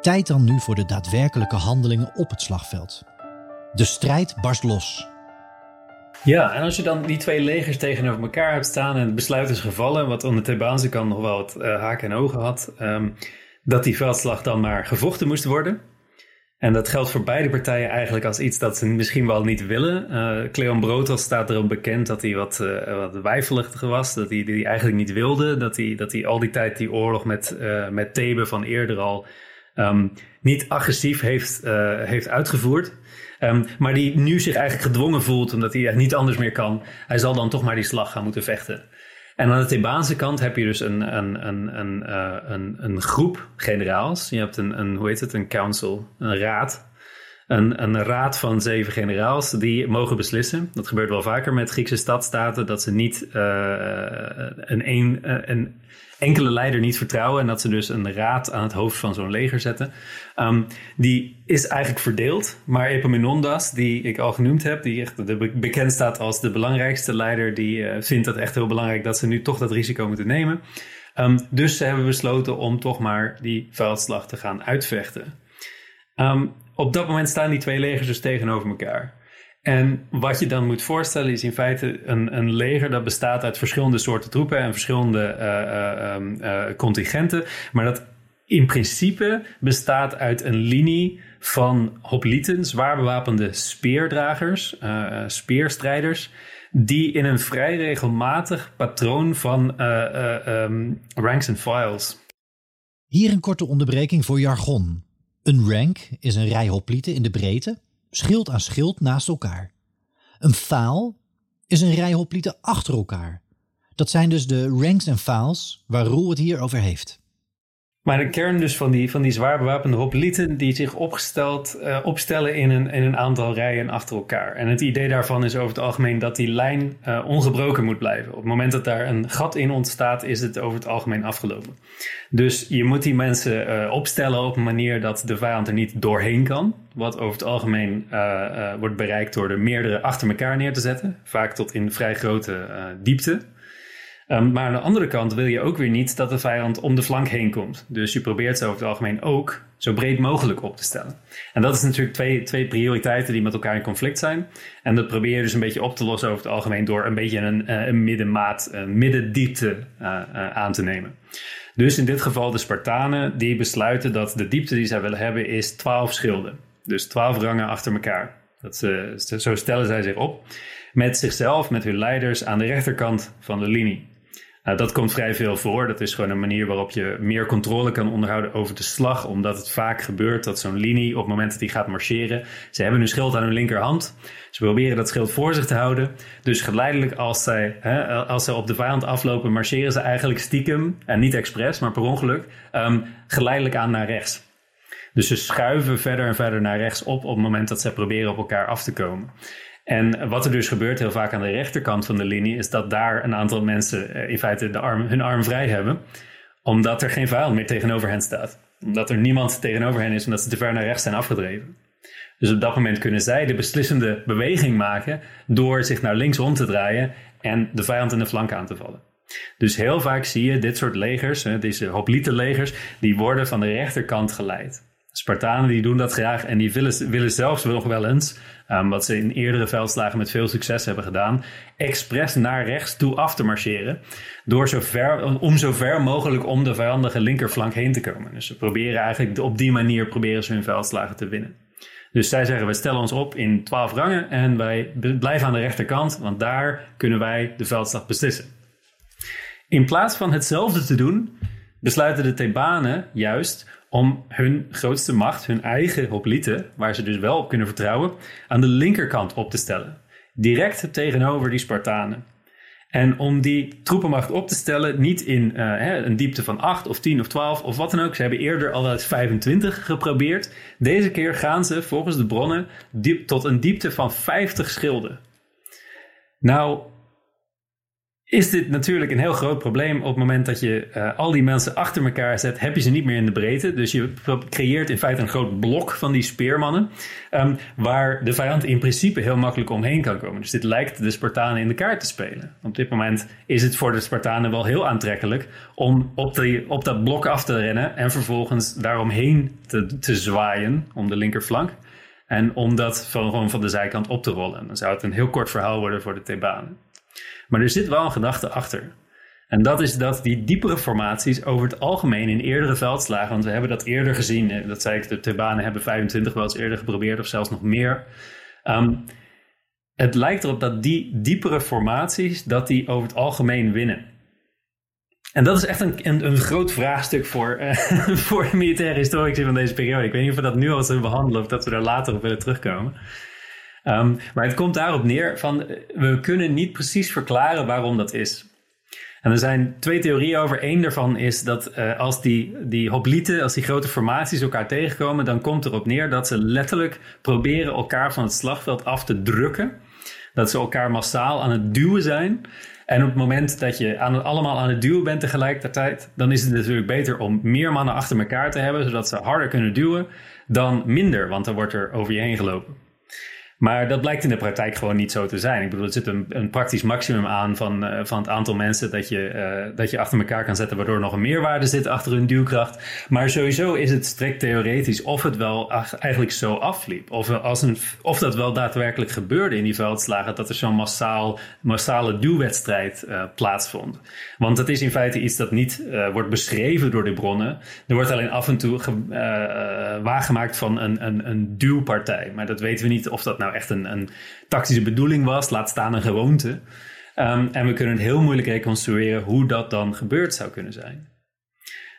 Tijd dan nu voor de daadwerkelijke handelingen op het slagveld. De strijd barst los. Ja, en als je dan die twee legers tegenover elkaar hebt staan en het besluit is gevallen, wat aan de Thebaanse kant nog wel wat uh, haken en ogen had, um, dat die veldslag dan maar gevochten moest worden. En dat geldt voor beide partijen eigenlijk als iets dat ze misschien wel niet willen. Uh, Cleon Brotos staat erom bekend dat hij wat, uh, wat was. Dat hij die eigenlijk niet wilde. Dat hij, dat hij al die tijd die oorlog met, uh, met Thebe van eerder al um, niet agressief heeft, heeft uitgevoerd. Um, maar die nu zich eigenlijk gedwongen voelt omdat hij niet anders meer kan. Hij zal dan toch maar die slag gaan moeten vechten. En aan de Thebaanse kant heb je dus een, een, een, een, uh, een, een groep generaals. Je hebt een, een, hoe heet het, een council, een raad. een, een raad van zeven generaals die mogen beslissen. Dat gebeurt wel vaker met Griekse stadstaten, dat ze niet een, een, een enkele leider niet vertrouwen en dat ze dus een raad aan het hoofd van zo'n leger zetten. Um, die is eigenlijk verdeeld, maar Epaminondas, die ik al genoemd heb, die echt de, bekend staat als de belangrijkste leider, die uh, vindt het echt heel belangrijk dat ze nu toch dat risico moeten nemen. Um, dus ze hebben besloten om toch maar die veldslag te gaan uitvechten. Um, op dat moment staan die twee legers dus tegenover elkaar. En wat je dan moet voorstellen is in feite een, een leger dat bestaat uit verschillende soorten troepen en verschillende uh, contingenten. Maar dat in principe bestaat uit een linie van hoplieten, zwaar bewapende speerdragers, speerstrijders, die in een vrij regelmatig patroon van um, ranks and files. Hier een korte onderbreking voor jargon. Een rank is een rij hoplieten in de breedte schild aan schild naast elkaar. Een faal is een rij hoplieten achter elkaar. Dat zijn dus de ranks en faals waar Roel het hier over heeft. Maar de kern dus van die, van die zwaar bewapende hoplieten die zich opgesteld, uh, opstellen in een, in een aantal rijen achter elkaar. En het idee daarvan is over het algemeen dat die lijn uh, ongebroken moet blijven. Op het moment dat daar een gat in ontstaat, is het over het algemeen afgelopen. Dus je moet die mensen uh, opstellen op een manier dat de vijand er niet doorheen kan. Wat over het algemeen wordt bereikt door er meerdere achter elkaar neer te zetten. Vaak tot in vrij grote diepte. Um, maar aan de andere kant wil je ook weer niet dat de vijand om de flank heen komt. Dus je probeert ze over het algemeen ook zo breed mogelijk op te stellen. En dat is natuurlijk twee, twee prioriteiten die met elkaar in conflict zijn. En dat probeer je dus een beetje op te lossen over het algemeen door een beetje een, eh, een middenmaat, een middendiepte uh, uh, aan te nemen. Dus in dit geval de Spartanen die besluiten dat de diepte die zij willen hebben is 12 schilden. Dus 12 rangen achter elkaar. Dat ze, zo stellen zij zich op. Met zichzelf, met hun leiders aan de rechterkant van de linie. Nou, dat komt vrij veel voor. Dat is gewoon een manier waarop je meer controle kan onderhouden over de slag. Omdat het vaak gebeurt dat zo'n linie op het moment dat die gaat marcheren. Ze hebben hun schild aan hun linkerhand. Ze proberen dat schild voor zich te houden. Dus geleidelijk als zij, hè, als zij op de vijand aflopen, marcheren ze eigenlijk stiekem. En niet expres, maar per ongeluk. Um, geleidelijk aan naar rechts. Dus ze schuiven verder en verder naar rechts op op het moment dat ze proberen op elkaar af te komen. En wat er dus gebeurt heel vaak aan de rechterkant van de linie, is dat daar een aantal mensen eh, in feite de arm, hun arm vrij hebben, omdat er geen vijand meer tegenover hen staat. Omdat er niemand tegenover hen is, omdat ze te ver naar rechts zijn afgedreven. Dus op dat moment kunnen zij de beslissende beweging maken door zich naar links om te draaien en de vijand in de flank aan te vallen. Dus heel vaak zie je dit soort legers, deze hoplite legers, die worden van de rechterkant geleid. Spartanen die doen dat graag en die willen, willen zelfs nog wel eens, um, wat ze in eerdere veldslagen met veel succes hebben gedaan, expres naar rechts toe af te marcheren. Door zo ver, om zo ver mogelijk om de vijandige linkerflank heen te komen. Dus ze proberen eigenlijk op die manier proberen ze hun veldslagen te winnen. Dus zij zeggen, we stellen ons op in twaalf rangen en wij blijven aan de rechterkant, want daar kunnen wij de veldslag beslissen. In plaats van hetzelfde te doen, besluiten de Thebanen juist om hun grootste macht, hun eigen hoplieten, waar ze dus wel op kunnen vertrouwen, aan de linkerkant op te stellen. Direct tegenover die Spartanen. En om die troepenmacht op te stellen, niet in uh, een diepte van 8 of 10 of 12 of wat dan ook. Ze hebben eerder al eens 25 geprobeerd. Deze keer gaan ze volgens de bronnen diep, tot een diepte van 50 schilden. Nou, is dit natuurlijk een heel groot probleem. Op het moment dat je uh, al die mensen achter elkaar zet, heb je ze niet meer in de breedte. Dus je creëert in feite een groot blok van die speermannen, um, waar de vijand in principe heel makkelijk omheen kan komen. Dus dit lijkt de Spartanen in de kaart te spelen. Op dit moment is het voor de Spartanen wel heel aantrekkelijk om op, die, op dat blok af te rennen en vervolgens daaromheen te, te zwaaien om de linkerflank. En om dat van, gewoon van de zijkant op te rollen. Dan zou het een heel kort verhaal worden voor de Thebanen. Maar er zit wel een gedachte achter. En dat is dat die diepere formaties over het algemeen in eerdere veldslagen, want we hebben dat eerder gezien, dat zei ik, de Thebanen hebben 25 wel eens eerder geprobeerd of zelfs nog meer. Um, het lijkt erop dat die diepere formaties, dat die over het algemeen winnen. En dat is echt een, een, een groot vraagstuk voor, uh, voor militaire historici van deze periode. Ik weet niet of we dat nu al zullen behandelen of dat we daar later op willen terugkomen. Um, maar het komt daarop neer van we kunnen niet precies verklaren waarom dat is. En er zijn twee theorieën over. Eén daarvan is dat uh, als die, die hoplieten, als die grote formaties elkaar tegenkomen, dan komt erop neer dat ze letterlijk proberen elkaar van het slagveld af te drukken. Dat ze elkaar massaal aan het duwen zijn. En op het moment dat je allemaal aan het duwen bent tegelijkertijd, dan is het natuurlijk beter om meer mannen achter elkaar te hebben, zodat ze harder kunnen duwen, dan minder, want dan wordt er over je heen gelopen. Maar dat blijkt in de praktijk gewoon niet zo te zijn. Ik bedoel, er zit een, een praktisch maximum aan van, uh, van het aantal mensen dat je, uh, dat je achter elkaar kan zetten, waardoor nog een meerwaarde zit achter hun duwkracht. Maar sowieso is het strikt theoretisch of het wel eigenlijk zo afliep. Of, als een, of dat wel daadwerkelijk gebeurde in die veldslagen, dat er zo'n massaal, massale duwwedstrijd uh, plaatsvond. Want dat is in feite iets dat niet wordt beschreven door de bronnen. Er wordt alleen af en toe waargemaakt van een, een, een duwpartij. Maar dat weten we niet of dat nou echt een, een tactische bedoeling was, laat staan een gewoonte. Um, en we kunnen heel moeilijk reconstrueren hoe dat dan gebeurd zou kunnen zijn.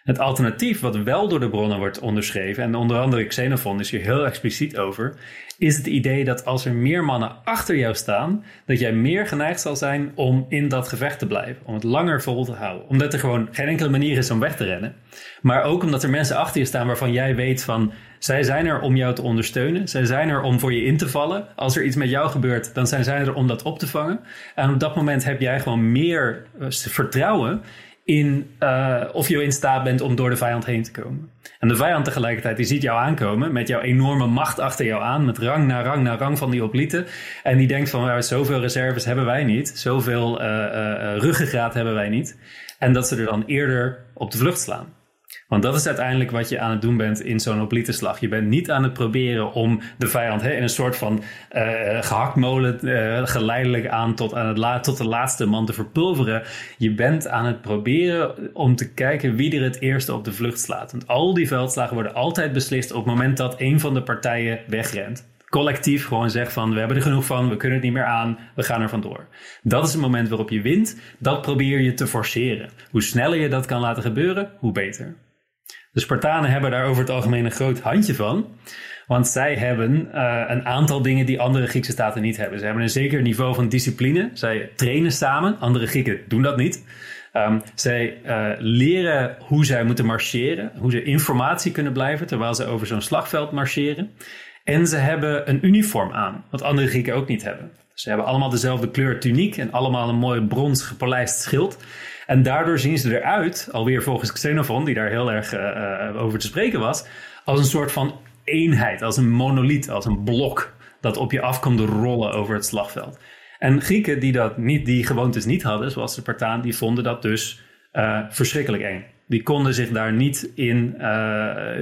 Het alternatief, wat wel door de bronnen wordt onderschreven, en onder andere Xenophon is hier heel expliciet over, is het idee dat als er meer mannen achter jou staan, dat jij meer geneigd zal zijn om in dat gevecht te blijven, om het langer vol te houden. Omdat er gewoon geen enkele manier is om weg te rennen, maar ook omdat er mensen achter je staan waarvan jij weet van, zij zijn er om jou te ondersteunen. Zij zijn er om voor je in te vallen. Als er iets met jou gebeurt, dan zijn zij er om dat op te vangen. En op dat moment heb jij gewoon meer eh, vertrouwen in uh, of je in staat bent om door de vijand heen te komen. En de vijand tegelijkertijd, die ziet jou aankomen met jouw enorme macht achter jou aan, met rang na rang na rang van die oplieten. En die denkt van, nou, zoveel reserves hebben wij niet, zoveel uh, uh, ruggengraat hebben wij niet. En dat ze er dan eerder op de vlucht slaan. Want dat is uiteindelijk wat je aan het doen bent in zo'n oplietenslag. Je bent niet aan het proberen om de vijand hè, in een soort van uh, gehaktmolen uh, geleidelijk aan tot, aan het la tot de laatste man te verpulveren. Je bent aan het proberen om te kijken wie er het eerste op de vlucht slaat. Want al die veldslagen worden altijd beslist op het moment dat een van de partijen wegrent collectief gewoon zegt van we hebben er genoeg van, we kunnen het niet meer aan, we gaan er vandoor. Dat is het moment waarop je wint. Dat probeer je te forceren. Hoe sneller je dat kan laten gebeuren, hoe beter. De Spartanen hebben daar over het algemeen een groot handje van. Want zij hebben uh, een aantal dingen die andere Griekse staten niet hebben. Ze hebben een zeker niveau van discipline. Zij trainen samen. Andere Grieken doen dat niet. Um, zij uh, leren hoe zij moeten marcheren. Hoe ze informatie kunnen blijven terwijl ze over zo'n slagveld marcheren. En ze hebben een uniform aan. Wat andere Grieken ook niet hebben. Ze hebben allemaal dezelfde kleur tuniek en allemaal een mooi brons gepolijst schild. En daardoor zien ze eruit, alweer volgens Xenophon, die daar heel erg uh, over te spreken was, als een soort van eenheid, als een monoliet, als een blok dat op je af komt rollen over het slagveld. En Grieken die dat niet, die gewoontes niet hadden, zoals de Spartaan, die vonden dat dus uh, verschrikkelijk eng. Die konden zich daar niet in,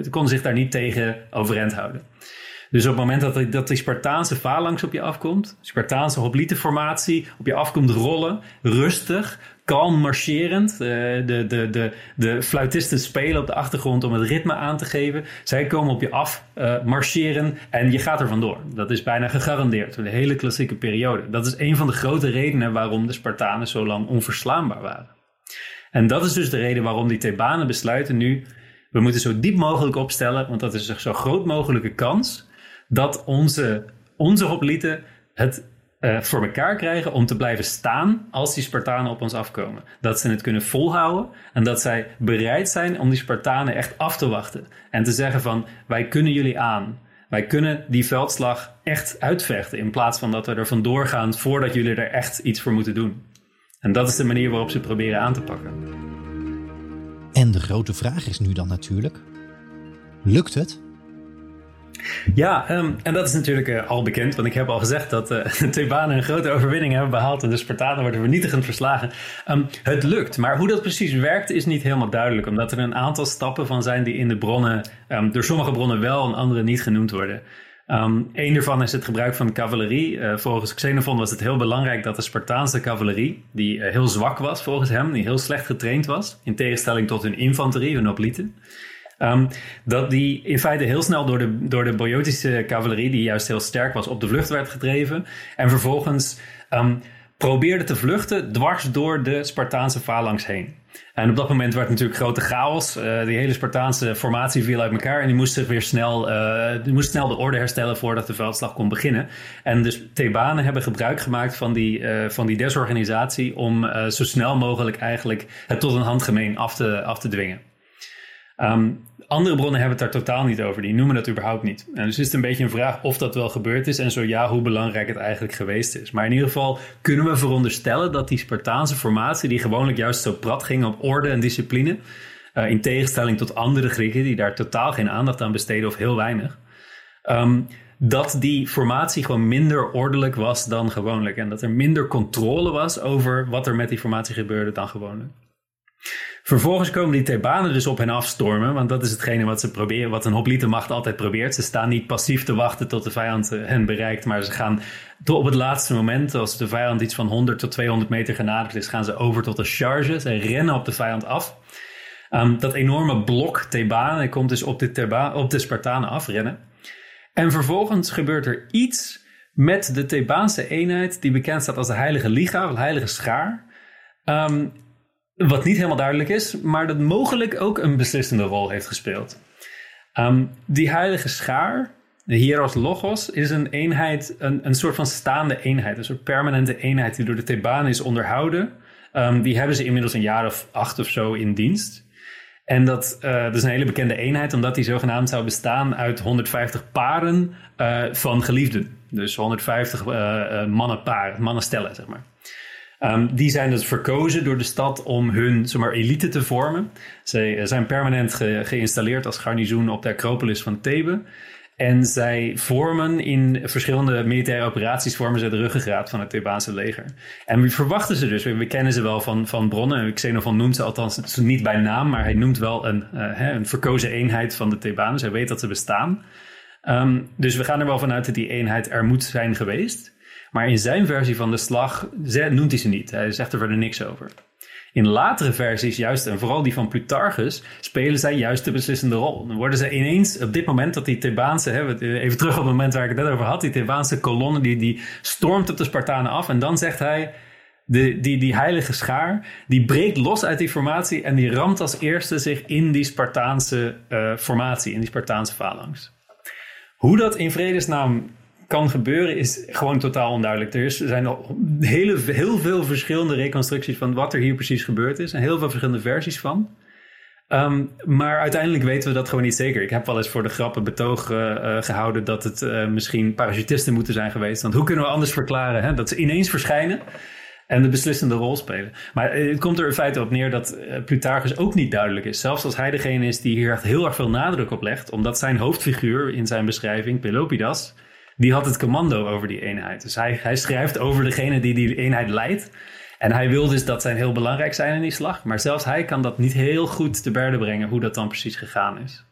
konden zich daar niet tegen overeind houden. Dus op het moment dat, die, dat die Spartaanse phalanx op je afkomt, Spartaanse hoplietenformatie op je afkomt rollen, rustig, kalm marcherend. Uh, de, de, de, de fluitisten spelen op de achtergrond om het ritme aan te geven. Zij komen op je af uh, marcheren en je gaat er vandoor. Dat is bijna gegarandeerd voor de hele klassieke periode. Dat is een van de grote redenen waarom de Spartanen zo lang onverslaanbaar waren. En dat is dus de reden waarom die Thebanen besluiten nu... we moeten zo diep mogelijk opstellen, want dat is een zo groot mogelijke kans... dat onze, onze hoplieten het uh, voor elkaar krijgen om te blijven staan als die Spartanen op ons afkomen. Dat ze het kunnen volhouden en dat zij bereid zijn om die Spartanen echt af te wachten. En te zeggen van wij kunnen jullie aan. Wij kunnen die veldslag echt uitvechten in plaats van dat we er vandoor gaan voordat jullie er echt iets voor moeten doen. En dat is de manier waarop ze proberen aan te pakken. En de grote vraag is nu dan natuurlijk: lukt het? Ja, um, en dat is natuurlijk uh, al bekend, want ik heb al gezegd dat uh, de Thebanen een grote overwinning hebben behaald en de Spartanen worden vernietigend verslagen. Um, het lukt, maar hoe dat precies werkt is niet helemaal duidelijk, omdat er een aantal stappen van zijn die in de bronnen, um, door sommige bronnen wel en andere niet genoemd worden. Een daarvan is het gebruik van cavalerie. Uh, volgens Xenophon was het heel belangrijk dat de Spartaanse cavalerie, die heel zwak was volgens hem, die heel slecht getraind was, in tegenstelling tot hun infanterie, hun oplieten, Um, dat die in feite heel snel door de, door de Boiotische cavalerie, die juist heel sterk was, op de vlucht werd gedreven. En vervolgens um, probeerde te vluchten dwars door de Spartaanse phalanx heen. En op dat moment werd natuurlijk grote chaos. Uh, die hele Spartaanse formatie viel uit elkaar. En die moest zich weer snel, uh, die moest snel de orde herstellen voordat de veldslag kon beginnen. En dus Thebanen hebben gebruik gemaakt van die, uh, van die desorganisatie om zo snel mogelijk eigenlijk het tot een handgemeen af te, af te dwingen. Um, andere bronnen hebben het daar totaal niet over. Die noemen dat überhaupt niet. En dus is het een beetje een vraag of dat wel gebeurd is. En zo ja, hoe belangrijk het eigenlijk geweest is. Maar in ieder geval kunnen we veronderstellen dat die Spartaanse formatie, die gewoonlijk juist zo prat ging op orde en discipline. Uh, in tegenstelling tot andere Grieken die daar totaal geen aandacht aan besteden of heel weinig. Um, dat die formatie gewoon minder ordelijk was dan gewoonlijk. En dat er minder controle was over wat er met die formatie gebeurde dan gewoonlijk. Vervolgens komen die Thebanen dus op hen afstormen, want dat is hetgene wat ze proberen, wat een hoplietenmacht altijd probeert. Ze staan niet passief te wachten tot de vijand eh, hen bereikt, maar ze gaan op het laatste moment, als de vijand iets van 100 tot 200 meter genaderd is, gaan ze over tot een charge. Ze rennen op de vijand af. Um, dat enorme blok Thebanen komt dus op de, Theba op de Spartanen afrennen. En vervolgens gebeurt er iets met de Thebaanse eenheid, die bekend staat als de Heilige Liga, of de Heilige Schaar. Um, wat niet helemaal duidelijk is, maar dat mogelijk ook een beslissende rol heeft gespeeld. Um, die heilige schaar, de Hieros Logos, is een eenheid, een, een soort van staande eenheid. Een soort permanente eenheid die door de Thebanen is onderhouden. Um, die hebben ze inmiddels een jaar of acht of zo in dienst. En dat, dat is een hele bekende eenheid, omdat die zogenaamd zou bestaan uit 150 paren uh, van geliefden. Dus 150 uh, uh, mannenparen, mannenstellen, zeg maar. Um, die zijn dus verkozen door de stad om hun zeg maar, elite te vormen. Zij eh, zijn permanent ge geïnstalleerd als garnizoen op de Acropolis van Thebe. En zij vormen in verschillende militaire operaties vormen ze de ruggengraat van het Thebaanse leger. En we verwachten ze dus, we, kennen ze wel van, van bronnen. Xenophon noemt ze althans niet bij naam, maar hij noemt wel een, uh, een verkozen eenheid van de Thebanen. Hij weet dat ze bestaan. Um, dus we gaan er wel vanuit dat die eenheid er moet zijn geweest. Maar in zijn versie van de slag noemt hij ze niet. Hij zegt er verder niks over. In latere versies, juist en vooral die van Plutarchus, spelen zij juist de beslissende rol. Dan worden ze ineens, op dit moment dat die Thebaanse, even terug op het moment waar ik het net over had, die Thebaanse kolonne die, die stormt op de Spartanen af. En dan zegt hij, de, die, die heilige schaar, die breekt los uit die formatie en die ramt als eerste zich in die Spartaanse uh, formatie, in die Spartaanse phalanx. Hoe dat in vredesnaam kan gebeuren is gewoon totaal onduidelijk. Er, zijn al hele, heel veel verschillende reconstructies van wat er hier precies gebeurd is. En heel veel verschillende versies van. Um, maar uiteindelijk weten we dat gewoon niet zeker. Ik heb wel eens voor de grappen betoog uh, gehouden dat het uh, misschien parachutisten moeten zijn geweest. Want hoe kunnen we anders verklaren hè? dat ze ineens verschijnen en de beslissende rol spelen? Maar het komt er in feite op neer dat Plutarchus ook niet duidelijk is. Zelfs als hij degene is die hier echt heel erg veel nadruk op legt, omdat zijn hoofdfiguur in zijn beschrijving, Pelopidas, die had het commando over die eenheid. Dus hij, hij schrijft over degene die die eenheid leidt. En hij wil dus dat zij heel belangrijk zijn in die slag. Maar zelfs hij kan dat niet heel goed te berde brengen hoe dat dan precies gegaan is.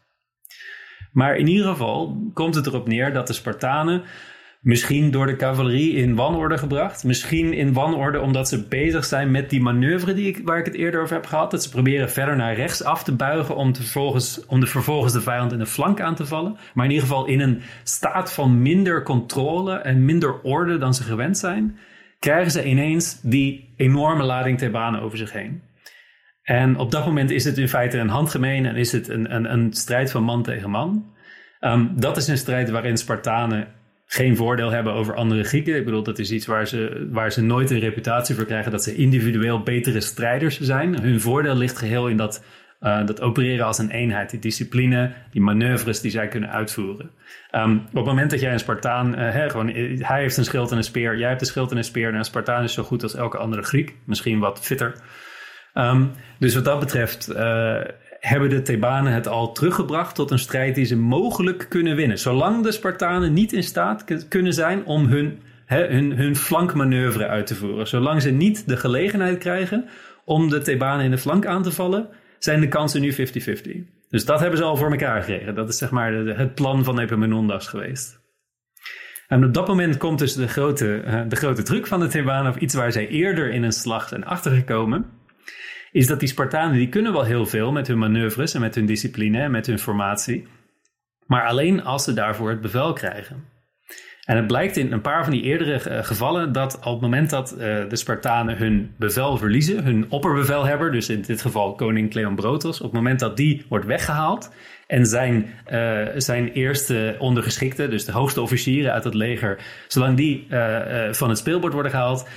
Maar in ieder geval komt het erop neer dat de Spartanen Misschien door de cavalerie in wanorde gebracht. Misschien in wanorde omdat ze bezig zijn met die manoeuvre die ik, waar ik het eerder over heb gehad. Dat ze proberen verder naar rechts af te buigen om, te vervolgens, om de, vervolgens de vijand in de flank aan te vallen. Maar in ieder geval in een staat van minder controle en minder orde dan ze gewend zijn. Krijgen ze ineens die enorme lading Thebanen over zich heen. En op dat moment is het in feite een handgemeen en is het een, een, een strijd van man tegen man. Um, dat is een strijd waarin Spartanen geen voordeel hebben over andere Grieken. Ik bedoel, dat is iets waar ze, waar ze nooit een reputatie voor krijgen dat ze individueel betere strijders zijn. Hun voordeel ligt geheel in dat, uh, dat opereren als een eenheid, die discipline, die manoeuvres die zij kunnen uitvoeren. Um, op het moment dat jij een Spartaan, uh, hè, gewoon, hij heeft een schild en een speer, jij hebt een schild en een speer, en een Spartaan is zo goed als elke andere Griek, misschien wat fitter. Um, dus wat dat betreft hebben de Thebanen het al teruggebracht tot een strijd die ze mogelijk kunnen winnen. Zolang de Spartanen niet in staat kunnen zijn om hun, hun, hun flankmanoeuvre uit te voeren. Zolang ze niet de gelegenheid krijgen om de Thebanen in de flank aan te vallen, zijn de kansen nu 50-50. Dus dat hebben ze al voor elkaar gekregen. Dat is zeg maar het plan van Epaminondas geweest. En op dat moment komt dus de grote, de grote truc van de Thebanen, of iets waar zij eerder in een slag zijn achtergekomen is dat die Spartanen, die kunnen wel heel veel met hun manoeuvres en met hun discipline en met hun formatie. Maar alleen als ze daarvoor het bevel krijgen. En het blijkt in een paar van die eerdere eh, gevallen dat op het moment dat uh, de Spartanen hun bevel verliezen, hun opperbevelhebber, dus in dit geval koning Cleombrotos, op het moment dat die wordt weggehaald en zijn, uh, zijn eerste ondergeschikte, dus de hoogste officieren uit het leger, zolang die van het speelbord worden gehaald,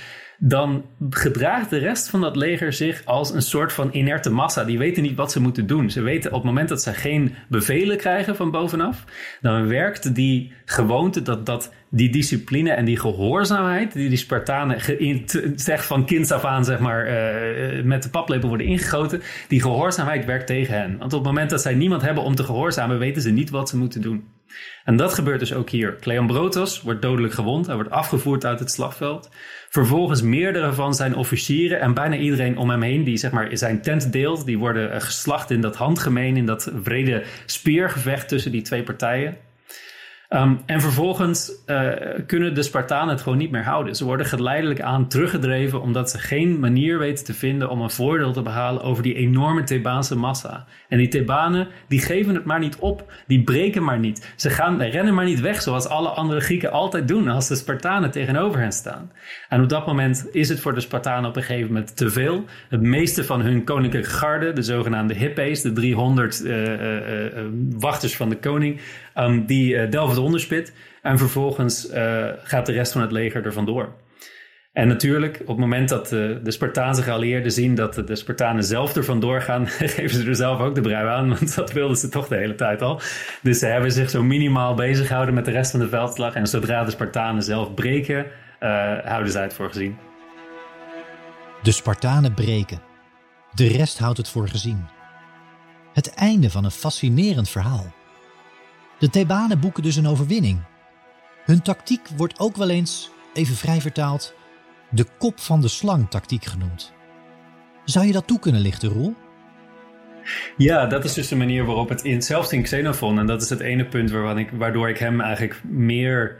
dan gedraagt de rest van dat leger zich als een soort van inerte massa. Die weten niet wat ze moeten doen. Ze weten op het moment dat ze geen bevelen krijgen van bovenaf, dan werkt die gewoonte, dat, dat, die discipline en die gehoorzaamheid die die Spartanen zegt van kinds af aan, zeg maar, uh, met de paplepel worden ingegoten, die gehoorzaamheid werkt tegen hen. Want op het moment dat zij niemand hebben om te gehoorzamen, weten ze niet wat ze moeten doen. En dat gebeurt dus ook hier. Cleombrotos wordt dodelijk gewond. Hij wordt afgevoerd uit het slagveld. Vervolgens meerdere van zijn officieren en bijna iedereen om hem heen die zeg maar, zijn tent deelt, die worden eh, geslacht in dat handgemeen, in dat vrede speergevecht tussen die twee partijen. Um, en vervolgens uh, kunnen de Spartanen het gewoon niet meer houden. Ze worden geleidelijk aan teruggedreven omdat ze geen manier weten te vinden om een voordeel te behalen over die enorme Thebaanse massa. En die Thebanen, die geven het maar niet op. Die breken maar niet. Ze gaan, rennen maar niet weg zoals alle andere Grieken altijd doen als de Spartanen tegenover hen staan. En op dat moment is het voor de Spartanen op een gegeven moment te veel. Het meeste van hun koninklijke garde, de zogenaamde hippees, de 300 uh, uh, wachters van de koning, um, die delven onderspit. En vervolgens uh, gaat de rest van het leger er vandoor. En natuurlijk, op het moment dat de, de Spartaanse geallieerden zien dat de, de Spartanen zelf er vandoor gaan, geven ze er zelf ook de brui aan, want dat wilden ze toch de hele tijd al. Dus ze hebben zich zo minimaal bezig gehouden met de rest van de veldslag. En zodra de Spartanen zelf breken, houden zij het voor gezien. De Spartanen breken. De rest houdt het voor gezien. Het einde van een fascinerend verhaal. De Thebanen boeken dus een overwinning. Hun tactiek wordt ook wel eens, even vrij vertaald, de kop van de slang tactiek genoemd. Zou je dat toe kunnen lichten, Roel? Ja, dat is dus de manier waarop het in, zelfs in Xenophon, en dat is het ene punt waarvan ik, waardoor ik hem eigenlijk meer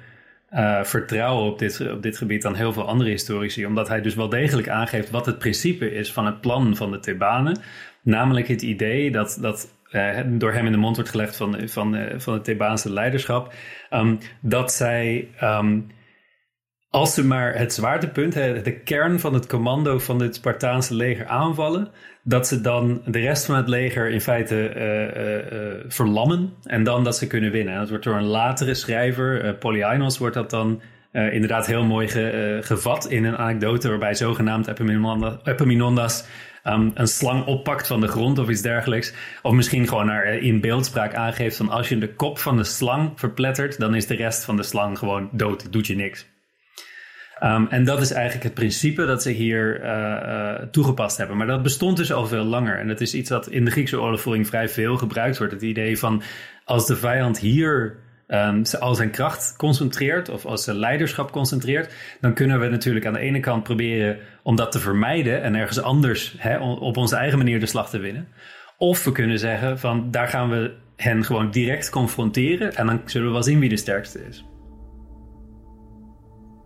uh, vertrouw op dit, op dit gebied dan heel veel andere historici. Omdat hij dus wel degelijk aangeeft wat het principe is van het plan van de Thebanen. Namelijk het idee dat, dat uh, door hem in de mond wordt gelegd van, van, uh, van het Thebaanse leiderschap, um, dat zij, um, als ze maar het zwaartepunt, de kern van het commando van het Spartaanse leger aanvallen, dat ze dan de rest van het leger in feite uh, verlammen en dan dat ze kunnen winnen. En dat wordt door een latere schrijver, Polyainos, wordt dat dan inderdaad heel mooi ge, gevat in een anekdote waarbij zogenaamd Epaminondas um, een slang oppakt van de grond of iets dergelijks. Of misschien gewoon naar, eh, in beeldspraak aangeeft van als je de kop van de slang verplettert, dan is de rest van de slang gewoon dood, doet je niks. Um, en dat is eigenlijk het principe dat ze hier uh, uh, toegepast hebben. Maar dat bestond dus al veel langer. En dat is iets dat in de Griekse oorlogvoering vrij veel gebruikt wordt. Het idee van als de vijand hier um, al zijn kracht concentreert of als zijn leiderschap concentreert, dan kunnen we natuurlijk aan de ene kant proberen om dat te vermijden en ergens anders hè, op onze eigen manier de slag te winnen. Of we kunnen zeggen van daar gaan we hen gewoon direct confronteren en dan zullen we wel zien wie de sterkste is.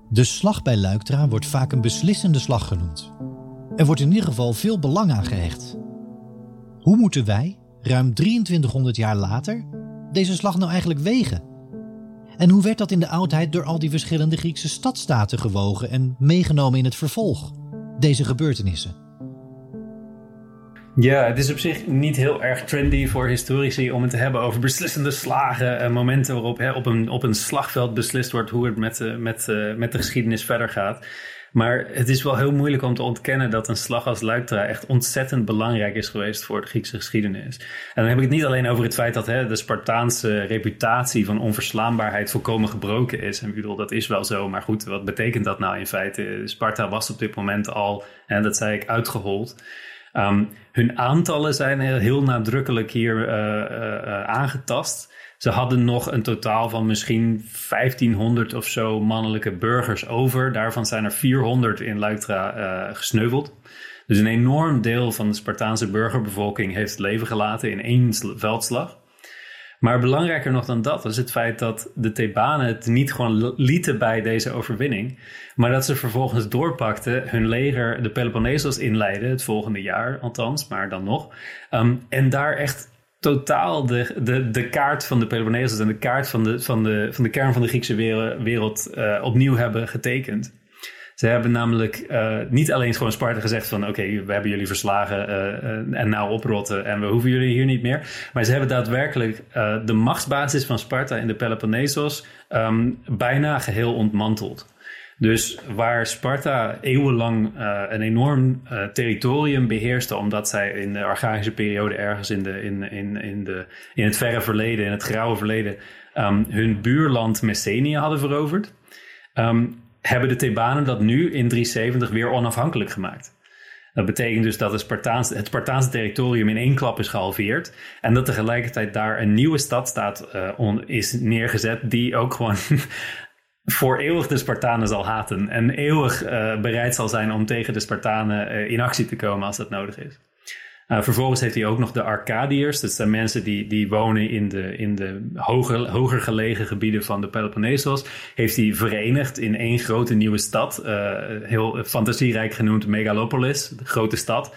De slag bij Luiktra wordt vaak een beslissende slag genoemd. Er wordt in ieder geval veel belang aan gehecht. Hoe moeten wij, ruim 2300 jaar later, deze slag nou eigenlijk wegen? En hoe werd dat in de oudheid door al die verschillende Griekse stadstaten gewogen en meegenomen in het vervolg? Deze gebeurtenissen. Ja, het is op zich niet heel erg trendy voor historici om het te hebben over beslissende slagen. en momenten waarop hè, op, een, op een slagveld beslist wordt hoe het met, met, met de geschiedenis verder gaat. Maar het is wel heel moeilijk om te ontkennen dat een slag als Luiktra echt ontzettend belangrijk is geweest voor de Griekse geschiedenis. En dan heb ik het niet alleen over het feit dat hè, de Spartaanse reputatie van onverslaanbaarheid volkomen gebroken is. En ik bedoel, dat is wel zo, maar goed, wat betekent dat nou in feite? Sparta was op dit moment al, en dat zei ik, uitgehold. Um, hun aantallen zijn heel nadrukkelijk hier uh, uh, aangetast. Ze hadden nog een totaal van misschien 1500 of zo mannelijke burgers over. Daarvan zijn er 400 in Luiktra uh, gesneuveld. Dus een enorm deel van de Spartaanse burgerbevolking heeft het leven gelaten in één veldslag. Maar belangrijker nog dan dat is het feit dat de Thebanen het niet gewoon lieten bij deze overwinning, maar dat ze vervolgens doorpakten, hun leger de Peloponnesos inleiden, het volgende jaar althans, maar dan nog, um, en daar echt totaal de, de, de kaart van de Peloponnesos en de kaart van de, van de, van de kern van de Griekse wereld, uh, opnieuw hebben getekend. Ze hebben namelijk uh, niet alleen gewoon Sparta gezegd van oké, we hebben jullie verslagen uh, en nou oprotten en we hoeven jullie hier niet meer. Maar ze hebben daadwerkelijk de machtsbasis van Sparta in de Peloponnesos um, bijna geheel ontmanteld. Dus waar Sparta eeuwenlang uh, een enorm uh, territorium beheerste, omdat zij in de archaïsche periode ergens in, de, in, in, in, de, in het verre verleden, in het grauwe verleden, um, hun buurland Messenië hadden veroverd, um, hebben de Thebanen dat nu in 370 weer onafhankelijk gemaakt. Dat betekent dus dat het Spartaanse, het Spartaanse territorium in één klap is gehalveerd. En dat tegelijkertijd daar een nieuwe stadstaat uh, is neergezet. Die ook gewoon voor eeuwig de Spartanen zal haten. En eeuwig uh, bereid zal zijn om tegen de Spartanen uh, in actie te komen als dat nodig is. Uh, vervolgens heeft hij ook nog de Arcadiërs. Dat zijn mensen die, die wonen in de, in de hoger, hoger gelegen gebieden van de Peloponnesos. Heeft hij verenigd in één grote nieuwe stad. heel fantasierijk genoemd Megalopolis, de grote stad.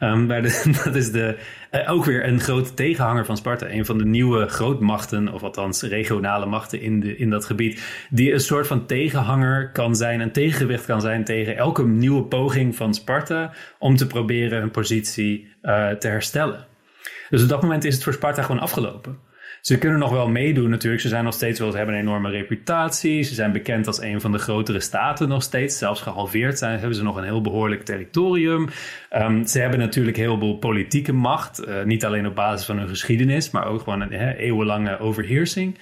Um, dat is de, uh, ook weer een grote tegenhanger van Sparta. Een van de nieuwe grootmachten, of althans regionale machten in, de, in dat gebied. Die een soort van tegenhanger kan zijn, een tegengewicht kan zijn tegen elke nieuwe poging van Sparta. om te proberen hun positie uh, te herstellen. Dus op dat moment is het voor Sparta gewoon afgelopen. Ze kunnen nog wel meedoen natuurlijk. Ze zijn nog steeds wel, ze hebben een enorme reputatie. Ze zijn bekend als een van de grotere staten nog steeds. Zelfs gehalveerd zijn, hebben ze nog een heel behoorlijk territorium. Um, ze hebben natuurlijk heel veel politieke macht. Uh, niet alleen op basis van hun geschiedenis, maar ook gewoon een eeuwenlange overheersing.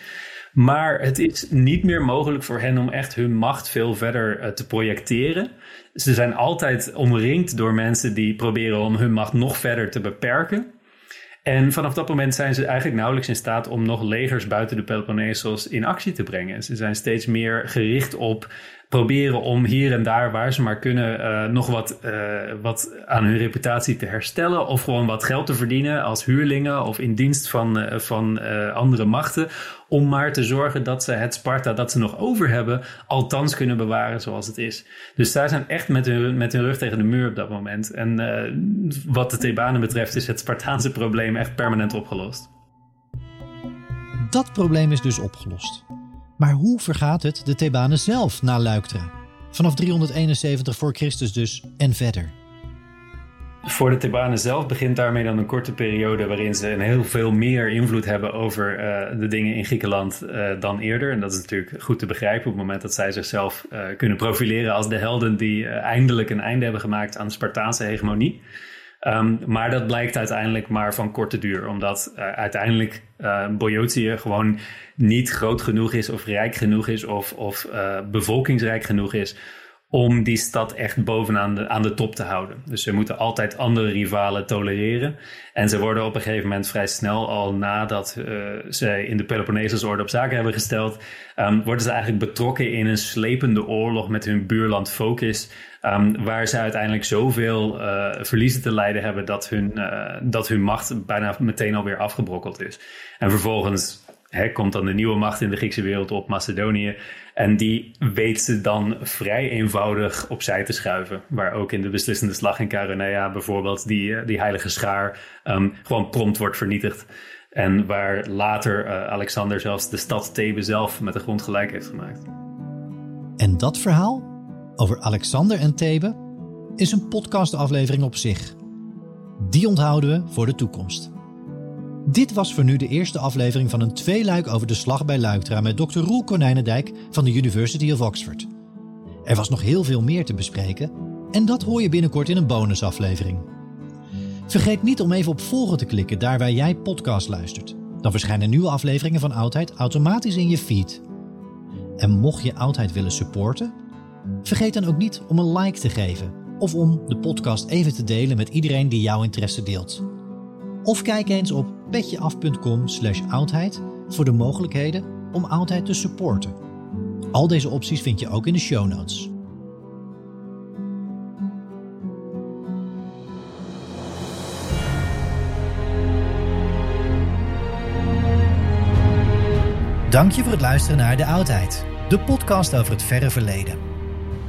Maar het is niet meer mogelijk voor hen om echt hun macht veel verder uh, te projecteren. Ze zijn altijd omringd door mensen die proberen om hun macht nog verder te beperken. En vanaf dat moment zijn ze eigenlijk nauwelijks in staat om nog legers buiten de Peloponnesos in actie te brengen. Ze zijn steeds meer gericht op proberen om hier en daar, waar ze maar kunnen, uh, nog wat, uh, wat aan hun reputatie te herstellen. Of gewoon wat geld te verdienen als huurlingen of in dienst van, uh, van andere machten. Om maar te zorgen dat ze het Sparta dat ze nog over hebben, althans kunnen bewaren zoals het is. Dus daar zijn echt met hun, met hun rug tegen de muur op dat moment. En wat de Thebanen betreft is het Spartaanse probleem echt permanent opgelost. Dat probleem is dus opgelost. Maar hoe vergaat het de Thebanen zelf na Luiktra? Vanaf 371 voor Christus dus en verder. Voor de Thebanen zelf begint daarmee dan een korte periode waarin ze een heel veel meer invloed hebben over uh, de dingen in Griekenland uh, dan eerder. En dat is natuurlijk goed te begrijpen op het moment dat zij zichzelf uh, kunnen profileren als de helden die eindelijk een einde hebben gemaakt aan de Spartaanse hegemonie. Um, maar dat blijkt uiteindelijk maar van korte duur, omdat uh, uiteindelijk uh, gewoon niet groot genoeg is of rijk genoeg is of, of uh, bevolkingsrijk genoeg is om die stad echt bovenaan de, aan de top te houden. Dus ze moeten altijd andere rivalen tolereren. En ze worden op een gegeven moment vrij snel, al nadat ze in de Peloponnesos orde op zaken hebben gesteld, um, worden ze eigenlijk betrokken in een slepende oorlog met hun buurland Focus. Um, waar ze uiteindelijk zoveel uh, verliezen te lijden hebben dat hun, uh, dat hun macht bijna meteen alweer afgebrokkeld is. En vervolgens hè, komt dan de nieuwe macht in de Griekse wereld op, Macedonië. En die weet ze dan vrij eenvoudig opzij te schuiven. Waar ook in de beslissende slag in Caronea bijvoorbeeld die, die heilige schaar um, gewoon prompt wordt vernietigd. En waar later Alexander zelfs de stad Thebe zelf met de grond gelijk heeft gemaakt. En dat verhaal over Alexander en Thebe is een podcastaflevering op zich. Die onthouden we voor de toekomst. Dit was voor nu de eerste aflevering van een tweeluik over de slag bij Luiktra met Dr. Roel Konijnendijk van de University of Oxford. Er was nog heel veel meer te bespreken en dat hoor je binnenkort in een bonusaflevering. Vergeet niet om even op volgen te klikken daar waar jij podcast luistert. Dan verschijnen nieuwe afleveringen van Oudheid automatisch in je feed. En mocht je Oudheid willen supporten, vergeet dan ook niet om een like te geven of om de podcast even te delen met iedereen die jouw interesse deelt. Of kijk eens op petjeaf.com slash oudheid voor de mogelijkheden om oudheid te supporten. Al deze opties vind je ook in de show notes. Dank je voor het luisteren naar De Oudheid, de podcast over het verre verleden.